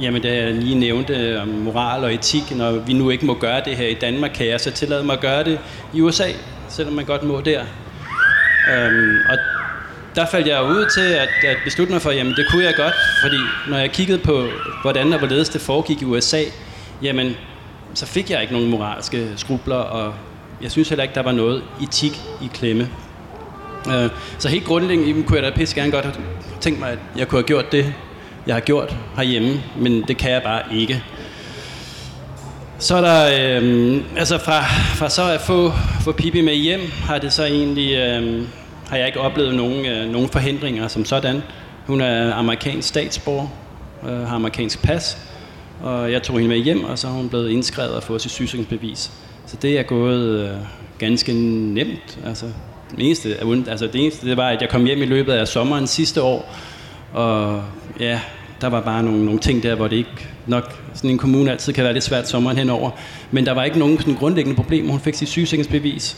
jamen det jeg lige nævnte øh, om moral og etik, når vi nu ikke må gøre det her i Danmark, kan jeg så tillade mig at gøre det i USA, selvom man godt må der. Øhm, og der faldt jeg ud til at, at beslutte mig for, jamen det kunne jeg godt, fordi når jeg kiggede på, hvordan og hvorledes det foregik i USA, jamen så fik jeg ikke nogen moralske skrubler, og jeg synes heller ikke, der var noget etik i klemme. Øh, så helt grundlæggende kunne jeg da pisse gerne godt have tænkt mig, at jeg kunne have gjort det, jeg har gjort herhjemme, men det kan jeg bare ikke. Så er der, øh, altså fra, fra så at få, få Pippi med hjem, har det så egentlig, øh, har jeg ikke oplevet nogen, øh, nogen forhindringer som sådan. Hun er amerikansk statsborger, øh, har amerikansk pas, og jeg tog hende med hjem, og så er hun blevet indskrevet og fået sit sygesikringsbevis. Så det er gået øh, ganske nemt. Altså, det eneste, altså det eneste, det var, at jeg kom hjem i løbet af sommeren sidste år, og ja, der var bare nogle, nogle ting der, hvor det ikke nok, sådan en kommune altid kan være lidt svært sommeren henover. Men der var ikke nogen sådan grundlæggende problemer. Hun fik sit sygesikringsbevis,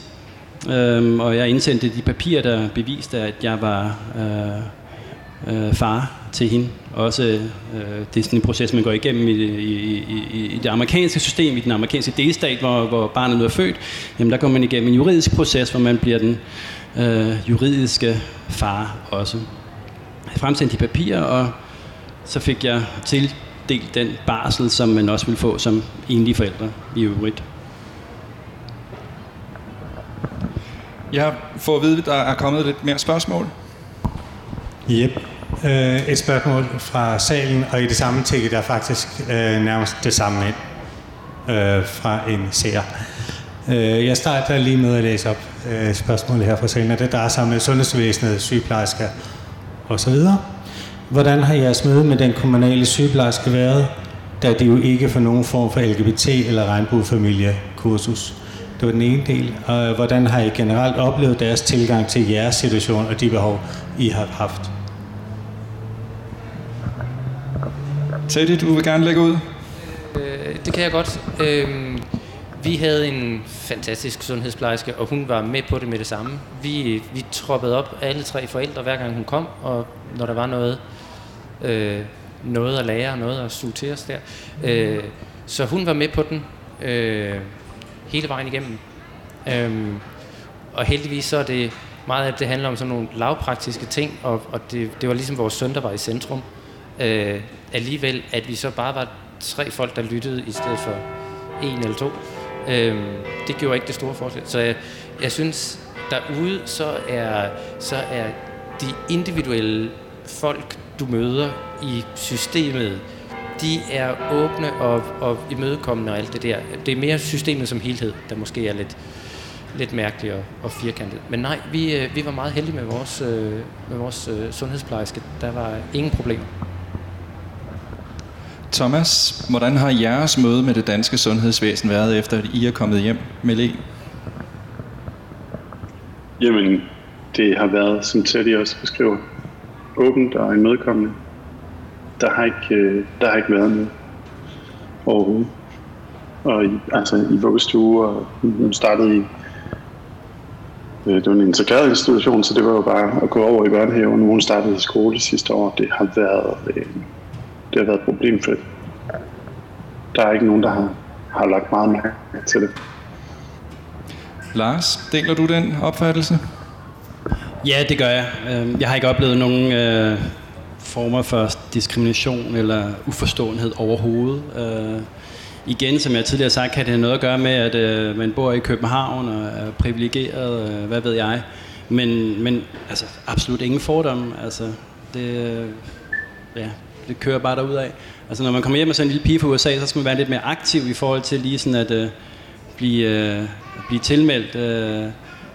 øhm, og jeg indsendte de papirer, der beviste, at jeg var øh, øh, far til hende. Også øh, det er sådan en proces, man går igennem i, i, i, i det amerikanske system, i den amerikanske delstat, hvor, hvor barnet nu er født. Jamen der går man igennem en juridisk proces, hvor man bliver den øh, juridiske far også. Jeg fremsendte de papirer, og så fik jeg tildelt den barsel, som man også vil få som enlige forældre i øvrigt. Jeg får at vide, at der er kommet lidt mere spørgsmål. Yep. Øh, et spørgsmål fra salen, og i det samme tække der faktisk øh, nærmest det samme ind øh, fra en seer. Øh, jeg starter lige med at læse op øh, spørgsmålet her fra salen, og det drejer sig om sundhedsvæsenet, sygeplejersker osv. Hvordan har jeres møde med den kommunale sygeplejerske været, da det jo ikke får nogen form for LGBT- eller regnbuefamilie-kursus? Det var den ene del. Og hvordan har I generelt oplevet deres tilgang til jeres situation og de behov, I har haft? Teddy, du vil gerne lægge ud? Øh, det kan jeg godt. Øh, vi havde en fantastisk sundhedsplejerske, og hun var med på det med det samme. Vi, vi troppede op alle tre forældre, hver gang hun kom, og når der var noget, øh, noget at lære, noget at suge til os der. Øh, så hun var med på den øh, hele vejen igennem. Øh, og heldigvis så er det meget af det handler om sådan nogle lavpraktiske ting, og, og det, det var ligesom vores søn, der var i centrum. Øh, alligevel, at vi så bare var tre folk, der lyttede i stedet for en eller to. Øhm, det gjorde ikke det store forskel. Så jeg, jeg synes, derude, så er, så er de individuelle folk, du møder i systemet, de er åbne og, og imødekommende og alt det der. Det er mere systemet som helhed, der måske er lidt, lidt mærkeligt og, og firkantet. Men nej, vi, øh, vi var meget heldige med vores, øh, med vores øh, sundhedsplejerske. Der var ingen problemer. Thomas, hvordan har jeres møde med det danske sundhedsvæsen været, efter at I er kommet hjem med Le? Jamen, det har været, som Teddy også beskriver, åbent og imødekommende. Der har ikke, øh, der har ikke været noget overhovedet. og i, altså i vuggestue, og hun startede i øh, det var en integreret institution, så det var jo bare at gå over i børnehaven. Nu hun startede i skole sidste år. Det har været, øh, det har været problemfrit. Der er ikke nogen, der har, har lagt meget mærke til det. Lars, deler du den opfattelse? Ja, det gør jeg. Øhm, jeg har ikke oplevet nogen øh, former for diskrimination eller uforståenhed overhovedet. Øh, igen, som jeg tidligere har sagt, kan det have noget at gøre med, at øh, man bor i København og er privilegeret, øh, hvad ved jeg. Men, men altså, absolut ingen fordomme. Altså, det, øh, ja, det kører bare derud af. Altså, når man kommer hjem med sådan en lille pige fra USA, så skal man være lidt mere aktiv i forhold til lige sådan at øh, blive, øh, blive tilmeldt øh,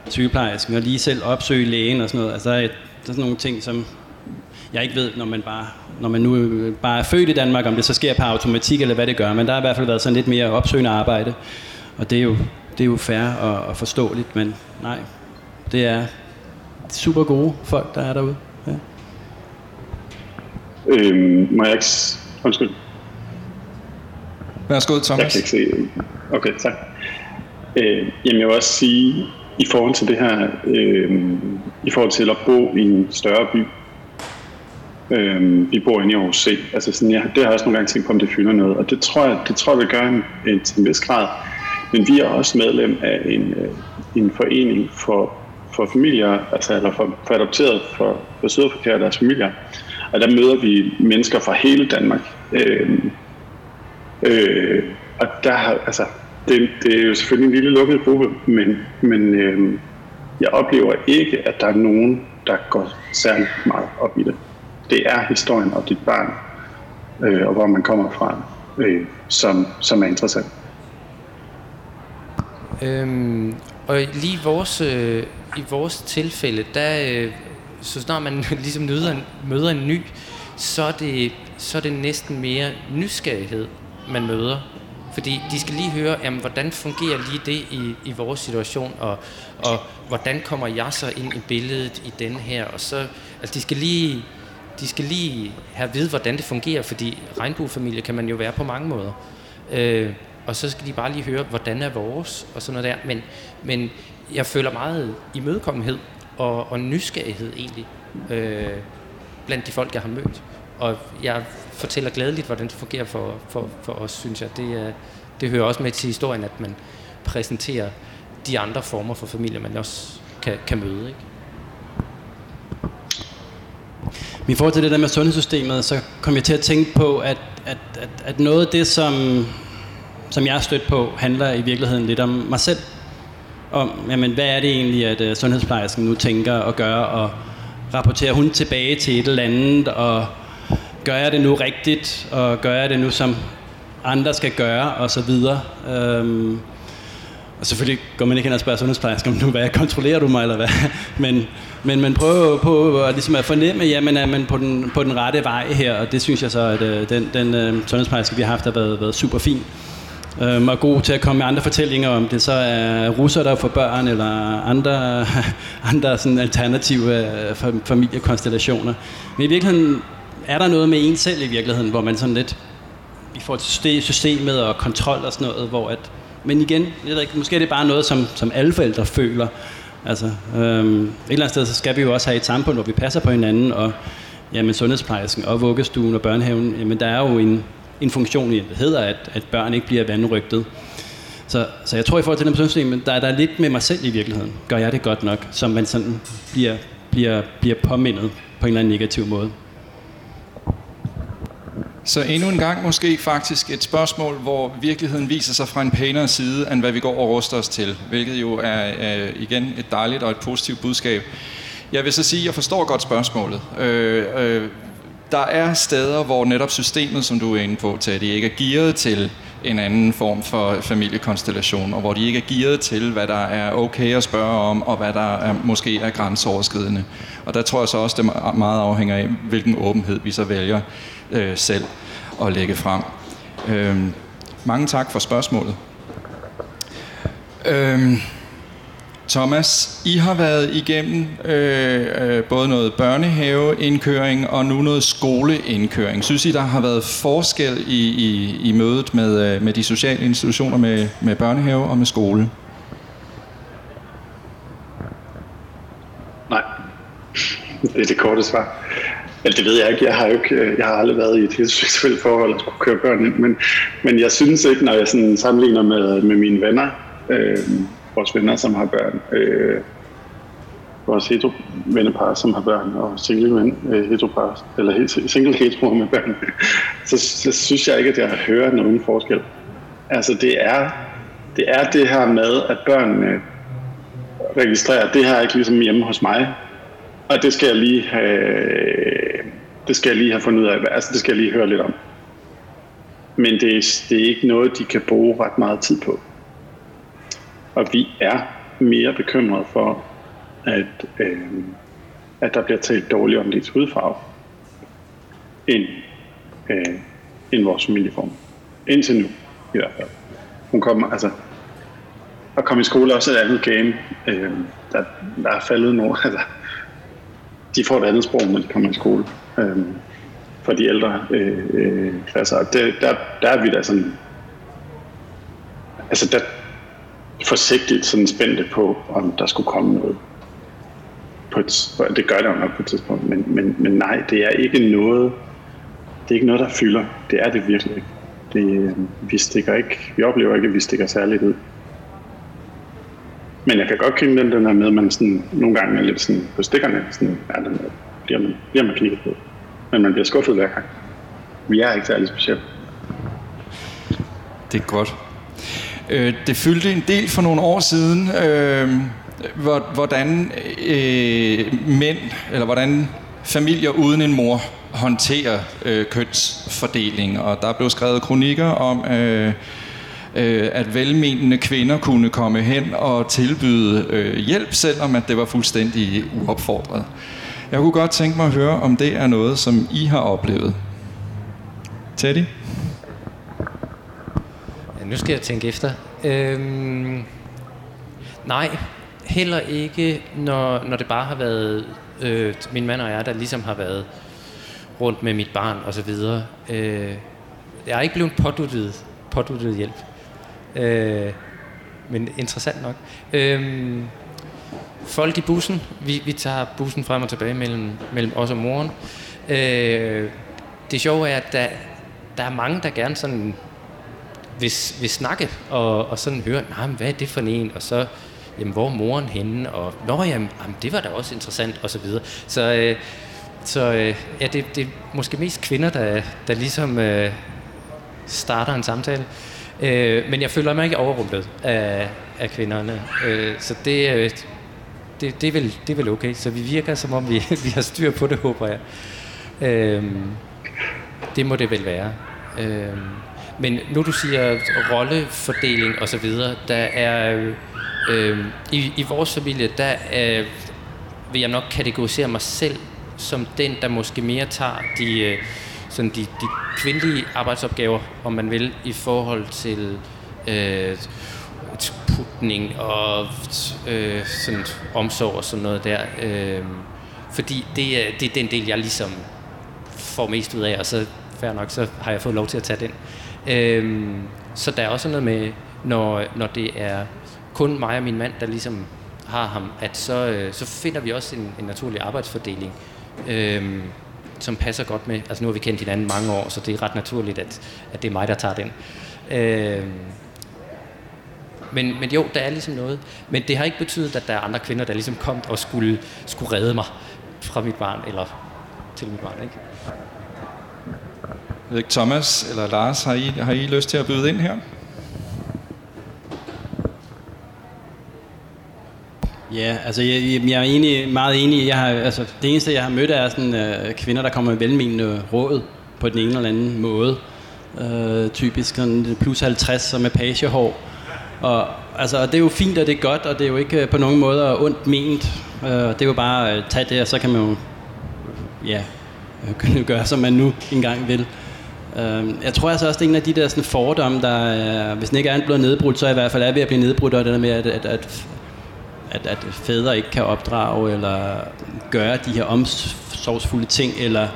sygeplejersken og lige selv opsøge lægen og sådan noget. Altså, der er, der er sådan nogle ting, som jeg ikke ved, når man, bare, når man nu øh, bare er født i Danmark, om det så sker på automatik eller hvad det gør, men der har i hvert fald været sådan lidt mere opsøgende arbejde, og det er jo, det er jo fair og, og forståeligt, men nej, det er super gode folk, der er derude. Øhm, må jeg ikke... Undskyld. Værsgo, Thomas. Jeg kan ikke se... Okay, tak. Øh, jamen, jeg vil også sige, i forhold til det her, øh, i forhold til at bo i en større by, øh, vi bor inde i Aarhus C, altså sådan, jeg, det har jeg også nogle gange tænkt på, om det fylder noget, og det tror jeg, det tror jeg vil gøre en, en, til en vis grad, men vi er også medlem af en, øh, en forening for, for familier, altså eller for, for adopteret for, for sydafrikere og deres familier, og der møder vi mennesker fra hele Danmark. Øh, øh, og der har, altså, det, det er jo selvfølgelig en lille lukket gruppe, men, men øh, jeg oplever ikke, at der er nogen, der går særlig meget op i det. Det er historien om dit barn, øh, og hvor man kommer fra, øh, som, som er interessant. Øhm, og lige vores, øh, i vores tilfælde, der, øh, så snart man ligesom møder en, møder en ny, så er, det, så er det næsten mere nysgerrighed, man møder. Fordi de skal lige høre, jamen, hvordan fungerer lige det i, i vores situation, og, og hvordan kommer jeg så ind i billedet i den her, og så, altså de skal lige, de skal lige have ved, hvordan det fungerer, fordi regnbuefamilie kan man jo være på mange måder. Øh, og så skal de bare lige høre, hvordan er vores, og sådan noget der. Men, men jeg føler meget imødekommenhed og, og nysgerrighed egentlig, øh, blandt de folk, jeg har mødt. Og jeg fortæller glædeligt, hvordan det fungerer for, for, for os, synes jeg. Det, er, det hører også med til historien, at man præsenterer de andre former for familie, man også kan, kan møde. Ikke? I forhold til det der med sundhedssystemet, så kom jeg til at tænke på, at, at, at, at noget af det, som, som jeg har stødt på, handler i virkeligheden lidt om mig selv. Om, jamen, hvad er det egentlig, at uh, sundhedsplejersken nu tænker at gøre, og rapporterer hun tilbage til et eller andet, og gør jeg det nu rigtigt, og gør jeg det nu, som andre skal gøre, og så videre. Øhm, og selvfølgelig går man ikke hen og spørger sundhedsplejersken, nu, hvad kontrollerer du mig, eller hvad? Men, men man prøver på at, ligesom at fornemme, jamen er man på den, på den rette vej her, og det synes jeg så, at øh, den, den øh, sundhedsplejerske, vi har haft, har været, været super fin. Øhm, og god til at komme med andre fortællinger om det så er russer, der for børn, eller andre, andre sådan alternative øh, familiekonstellationer. Men i virkeligheden er der noget med en selv i virkeligheden, hvor man sådan lidt i forhold til systemet og kontrol og sådan noget, hvor at, men igen, jeg ved ikke, måske er det bare noget, som, som alle forældre føler. Altså, øhm, et eller andet sted, så skal vi jo også have et samfund, hvor vi passer på hinanden, og jamen, sundhedsplejersken og vuggestuen og børnehaven, jamen, der er jo en, en funktion i, det hedder, at, at børn ikke bliver vandrygtet. Så, så jeg tror i forhold til den sundhedssystem, der er der lidt med mig selv i virkeligheden. Gør jeg det godt nok, som man sådan bliver, bliver, bliver påmindet på en eller anden negativ måde. Så endnu en gang måske faktisk et spørgsmål, hvor virkeligheden viser sig fra en pænere side, end hvad vi går og ruster os til. Hvilket jo er, øh, igen et dejligt og et positivt budskab. Jeg vil så sige, at jeg forstår godt spørgsmålet. Øh, øh, der er steder, hvor netop systemet, som du er inde på, til, de ikke er gearet til en anden form for familiekonstellation, og hvor de ikke er gearet til, hvad der er okay at spørge om, og hvad der er, måske er grænseoverskridende. Og der tror jeg så også, det meget afhænger af, hvilken åbenhed vi så vælger øh, selv at lægge frem. Øh, mange tak for spørgsmålet. Øh, Thomas, I har været igennem øh, øh, både noget børnehaveindkøring og nu noget skoleindkøring. Synes I, der har været forskel i, i, i mødet med, øh, med de sociale institutioner, med, med børnehave og med skole? Nej, det er det korte svar. Eller det ved jeg ikke. Jeg har jo ikke, øh, jeg har aldrig været i et helt seksuelt forhold og skulle køre børn ind. Men, men jeg synes ikke, når jeg sådan sammenligner med, med mine venner, øh, vores venner, som har børn, øh, vores hetero vennepar, som har børn, og single ven, øh, heteropar, eller single hetero med børn, så, så synes jeg ikke, at jeg hører nogen forskel. Altså det er, det er det her med, at børnene registrerer, det her er ikke ligesom hjemme hos mig, og det skal jeg lige have, det skal jeg lige have fundet ud af. Altså, det skal jeg lige høre lidt om. Men det det er ikke noget, de kan bruge ret meget tid på. Og vi er mere bekymrede for, at, øh, at der bliver talt dårligt om dit hudfarve, end, øh, end vores familieform. Indtil nu, i hvert fald. Hun kommer, altså, at komme i skole er også et andet game. Øh, der, der er faldet nogle, altså, de får et andet sprog, når de kommer i skole. Øh, for de ældre øh, øh, klasser. Det, der, der er vi da sådan... Altså, der forsigtigt sådan spændte på, om der skulle komme noget. På et, det gør der jo nok på et tidspunkt, men, men, men nej, det er ikke noget, det er ikke noget, der fylder. Det er det virkelig ikke. Det, øh, vi, stikker ikke, vi oplever ikke, at vi stikker særligt ud. Men jeg kan godt kende den, den der med, at man sådan, nogle gange er lidt sådan på stikkerne, sådan, ja, den bliver man, bliver man kigget på. Men man bliver skuffet hver gang. Vi er ikke særlig specielt. Det er godt. Øh, det fyldte en del for nogle år siden, øh, hvordan øh, mænd, eller hvordan familier uden en mor håndterer øh, kønsfordeling. Og der blev skrevet kronikker om... Øh, øh, at velmenende kvinder kunne komme hen og tilbyde øh, hjælp, selvom at det var fuldstændig uopfordret. Jeg kunne godt tænke mig at høre, om det er noget, som I har oplevet. Teddy? Nu skal jeg tænke efter. Øhm, nej, heller ikke, når, når det bare har været øh, min mand og jeg, der ligesom har været rundt med mit barn og så videre. Øh, jeg er ikke blevet påduttet, påduttet hjælp. Øh, men interessant nok. Øh, folk i bussen. Vi, vi tager bussen frem og tilbage mellem, mellem os og moren. Øh, det sjove er, at der, der er mange, der gerne sådan vil, vil snakke og, og sådan høre, nej, hvad er det for en? Og så, jamen, hvor er moren henne? Og, nå, jamen, jamen det var da også interessant, og så videre. Så, øh, så øh, ja, det, det er måske mest kvinder, der, der ligesom øh, starter en samtale. Øh, men jeg føler mig ikke overrumplet af, af kvinderne. Øh, så det, øh, det, det, er vel, det er vel okay. Så vi virker, som om vi, vi har styr på det, håber jeg. Øh, det må det vel være. Øh, men nu du siger rollefordeling og så videre, der er øh, i, i vores familie, der er, vil jeg nok kategorisere mig selv som den, der måske mere tager de, øh, sådan de, de kvindelige arbejdsopgaver, om man vil, i forhold til øh, putning og øh, sådan omsorg og sådan noget der. Øh, fordi det er, det er den del, jeg ligesom får mest ud af, og så fair nok, så har jeg fået lov til at tage den. Øhm, så der er også noget med, når, når det er kun mig og min mand, der ligesom har ham, at så, øh, så finder vi også en, en naturlig arbejdsfordeling. øhm, som passer godt med. Altså nu har vi kendt hinanden mange år, så det er ret naturligt, at, at det er mig, der tager den. Øhm, men, men jo, der er ligesom noget. Men det har ikke betydet, at der er andre kvinder, der ligesom kom og skulle, skulle redde mig fra mit barn, eller til mit barn, ikke? Jeg ved ikke, Thomas eller Lars, har I, har I lyst til at byde ind her? Ja, altså jeg, jeg er enig, meget enig. Jeg har, altså, det eneste, jeg har mødt, er sådan, øh, kvinder, der kommer med velmenende råd på den ene eller anden måde. Øh, typisk sådan plus 50 som med pagehår. Og altså, det er jo fint, og det er godt, og det er jo ikke øh, på nogen måde ondt ment. Øh, det er jo bare at tage det, og så kan man jo ja, øh, gøre, som man nu engang vil. Øh, jeg tror altså også, det er en af de der sådan, fordomme, der, er, hvis den ikke er blevet nedbrudt, så er i hvert fald er ved at blive nedbrudt, og det der med, at, at, at at, at fædre ikke kan opdrage eller gøre de her omsorgsfulde ting, eller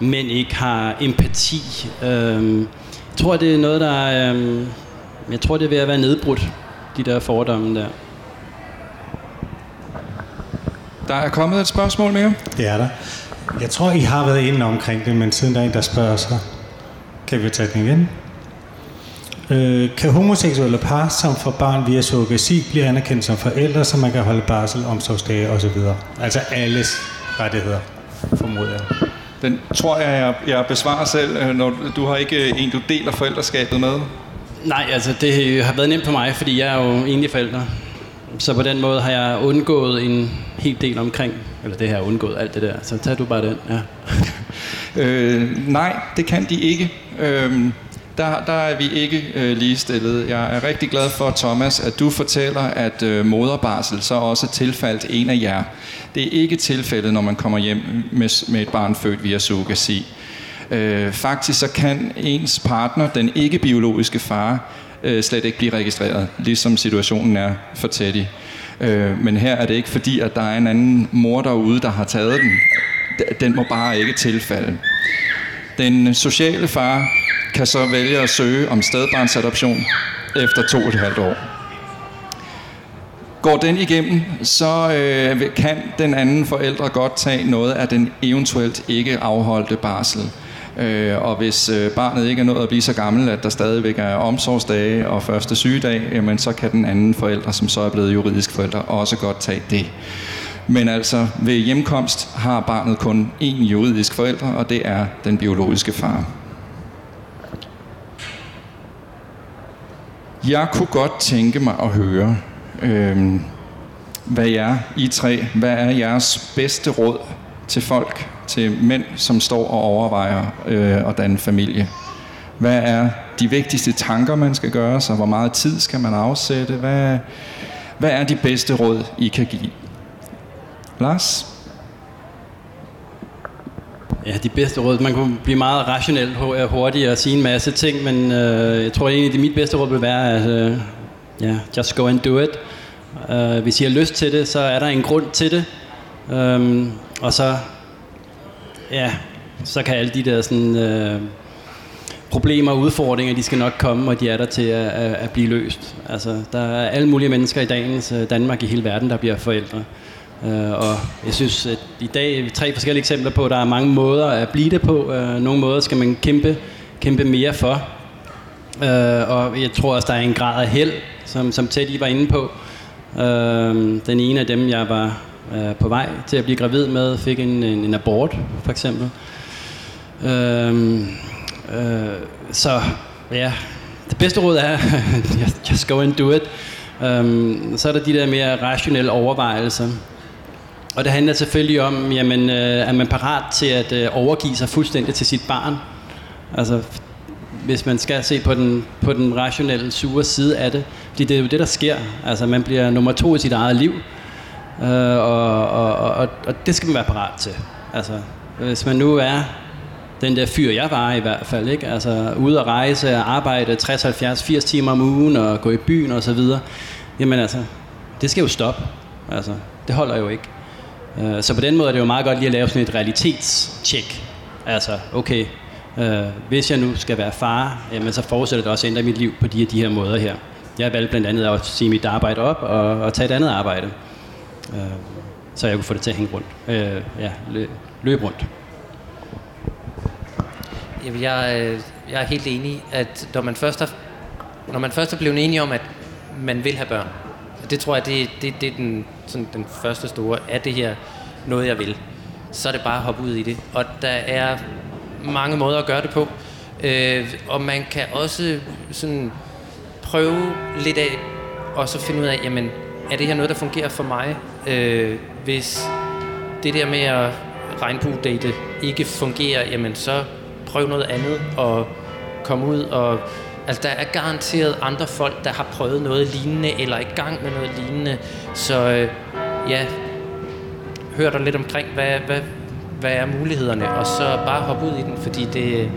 mænd ikke har empati. Øhm, jeg tror, det er noget, der er, øhm, jeg tror, det er ved at være nedbrudt, de der fordomme der. Der er kommet et spørgsmål mere. Det er der. Jeg tror, I har været inde omkring det, men siden der er en, der spørger sig, kan vi tage den igen? Øh, kan homoseksuelle par, som får barn via surrogasi, blive anerkendt som forældre, så man kan holde barsel, omsorgsdage osv.? Altså alles rettigheder, formoder jeg. Den tror jeg, jeg, jeg besvarer selv, øh, når du har ikke en, du deler forældreskabet med. Nej, altså det har været nemt for mig, fordi jeg er jo enlig forælder. Så på den måde har jeg undgået en hel del omkring, eller det her undgået alt det der. Så tag du bare den, ja. øh, nej, det kan de ikke. Øh, der, der er vi ikke øh, ligestillet. Jeg er rigtig glad for, Thomas, at du fortæller, at øh, moderbarsel så også er tilfaldt en af jer. Det er ikke tilfældet, når man kommer hjem med, med et barn født via surrogasi. Øh, faktisk så kan ens partner, den ikke-biologiske far, øh, slet ikke blive registreret, ligesom situationen er for Teddy. Øh, men her er det ikke fordi, at der er en anden mor derude, der har taget den. Den må bare ikke tilfalde. Den sociale far kan så vælge at søge om stedbarnsadoption efter to og et halvt år. Går den igennem, så øh, kan den anden forældre godt tage noget af den eventuelt ikke afholdte barsel. Øh, og hvis øh, barnet ikke er nået at blive så gammel, at der stadigvæk er omsorgsdage og første sygedag, jamen, så kan den anden forælder, som så er blevet juridisk forælder, også godt tage det. Men altså ved hjemkomst har barnet kun én juridisk forælder, og det er den biologiske far. Jeg kunne godt tænke mig at høre, øh, hvad er I tre, hvad er jeres bedste råd til folk, til mænd, som står og overvejer øh, at danne familie? Hvad er de vigtigste tanker, man skal gøre sig? Hvor meget tid skal man afsætte? Hvad, hvad er de bedste råd, I kan give? Lars? Ja, de bedste råd. Man kunne blive meget rationel hurtigt og sige en masse ting, men øh, jeg tror egentlig, at mit bedste råd vil være, at øh, ja, just go and do it. Uh, hvis I har lyst til det, så er der en grund til det. Um, og så, ja, så kan alle de der sådan, øh, problemer og udfordringer, de skal nok komme, og de er der til at, at, at blive løst. Altså, der er alle mulige mennesker i dagens øh, Danmark i hele verden, der bliver forældre. Øh, og jeg synes, at i dag tre forskellige eksempler på, at der er mange måder at blive det på. Øh, nogle måder skal man kæmpe, kæmpe mere for. Øh, og jeg tror også, der er en grad af held, som, som Teddy var inde på. Øh, den ene af dem, jeg var øh, på vej til at blive gravid med, fik en, en, en abort, for eksempel. Uh, øh, så ja, det bedste råd er, just go and do it. Øhm, så er der de der mere rationelle overvejelser. Og det handler selvfølgelig om, jamen, øh, er man parat til at øh, overgive sig fuldstændig til sit barn? Altså, hvis man skal se på den, på den rationelle, sure side af det. Fordi det er jo det, der sker. Altså, man bliver nummer to i sit eget liv. Øh, og, og, og, og det skal man være parat til. Altså, hvis man nu er den der fyr, jeg var i hvert fald, ikke? Altså, ude at rejse og arbejde 60, 70, 80 timer om ugen og gå i byen og så videre. Jamen altså, det skal jo stoppe. Altså, det holder jo ikke. Øh, så på den måde er det jo meget godt lige at lave sådan et realitetstjek. Altså, okay, øh, hvis jeg nu skal være far, jamen, så fortsætter det også at ændre mit liv på de her, de her måder her. Jeg valgte blandt andet at sige mit arbejde op og, og tage et andet arbejde. Øh, så jeg kunne få det til at hænge rundt. Øh, ja, lø, løbe rundt. Jamen, jeg, øh, jeg er helt enig, at når man først er, når man først er blevet enige om, at man vil have børn, det tror jeg, det, det, det er den, sådan, den første store, er det her noget, jeg vil? Så er det bare at hoppe ud i det. Og der er mange måder at gøre det på. Øh, og man kan også sådan prøve lidt af, og så finde ud af, jamen, er det her noget, der fungerer for mig? Øh, hvis det der med at regnbue-date ikke fungerer, jamen så prøv noget andet og kom ud og Altså, der er garanteret andre folk, der har prøvet noget lignende, eller er i gang med noget lignende. Så øh, ja, hør dig lidt omkring, hvad, hvad, hvad er mulighederne, og så bare hoppe ud i den, fordi det,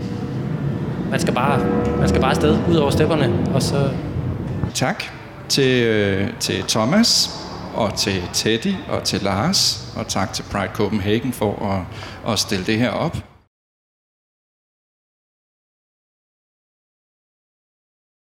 man skal bare, man skal bare afsted, ud over stepperne, og så... Tak til, øh, til Thomas og til Teddy og til Lars, og tak til Pride Copenhagen for at, at stille det her op.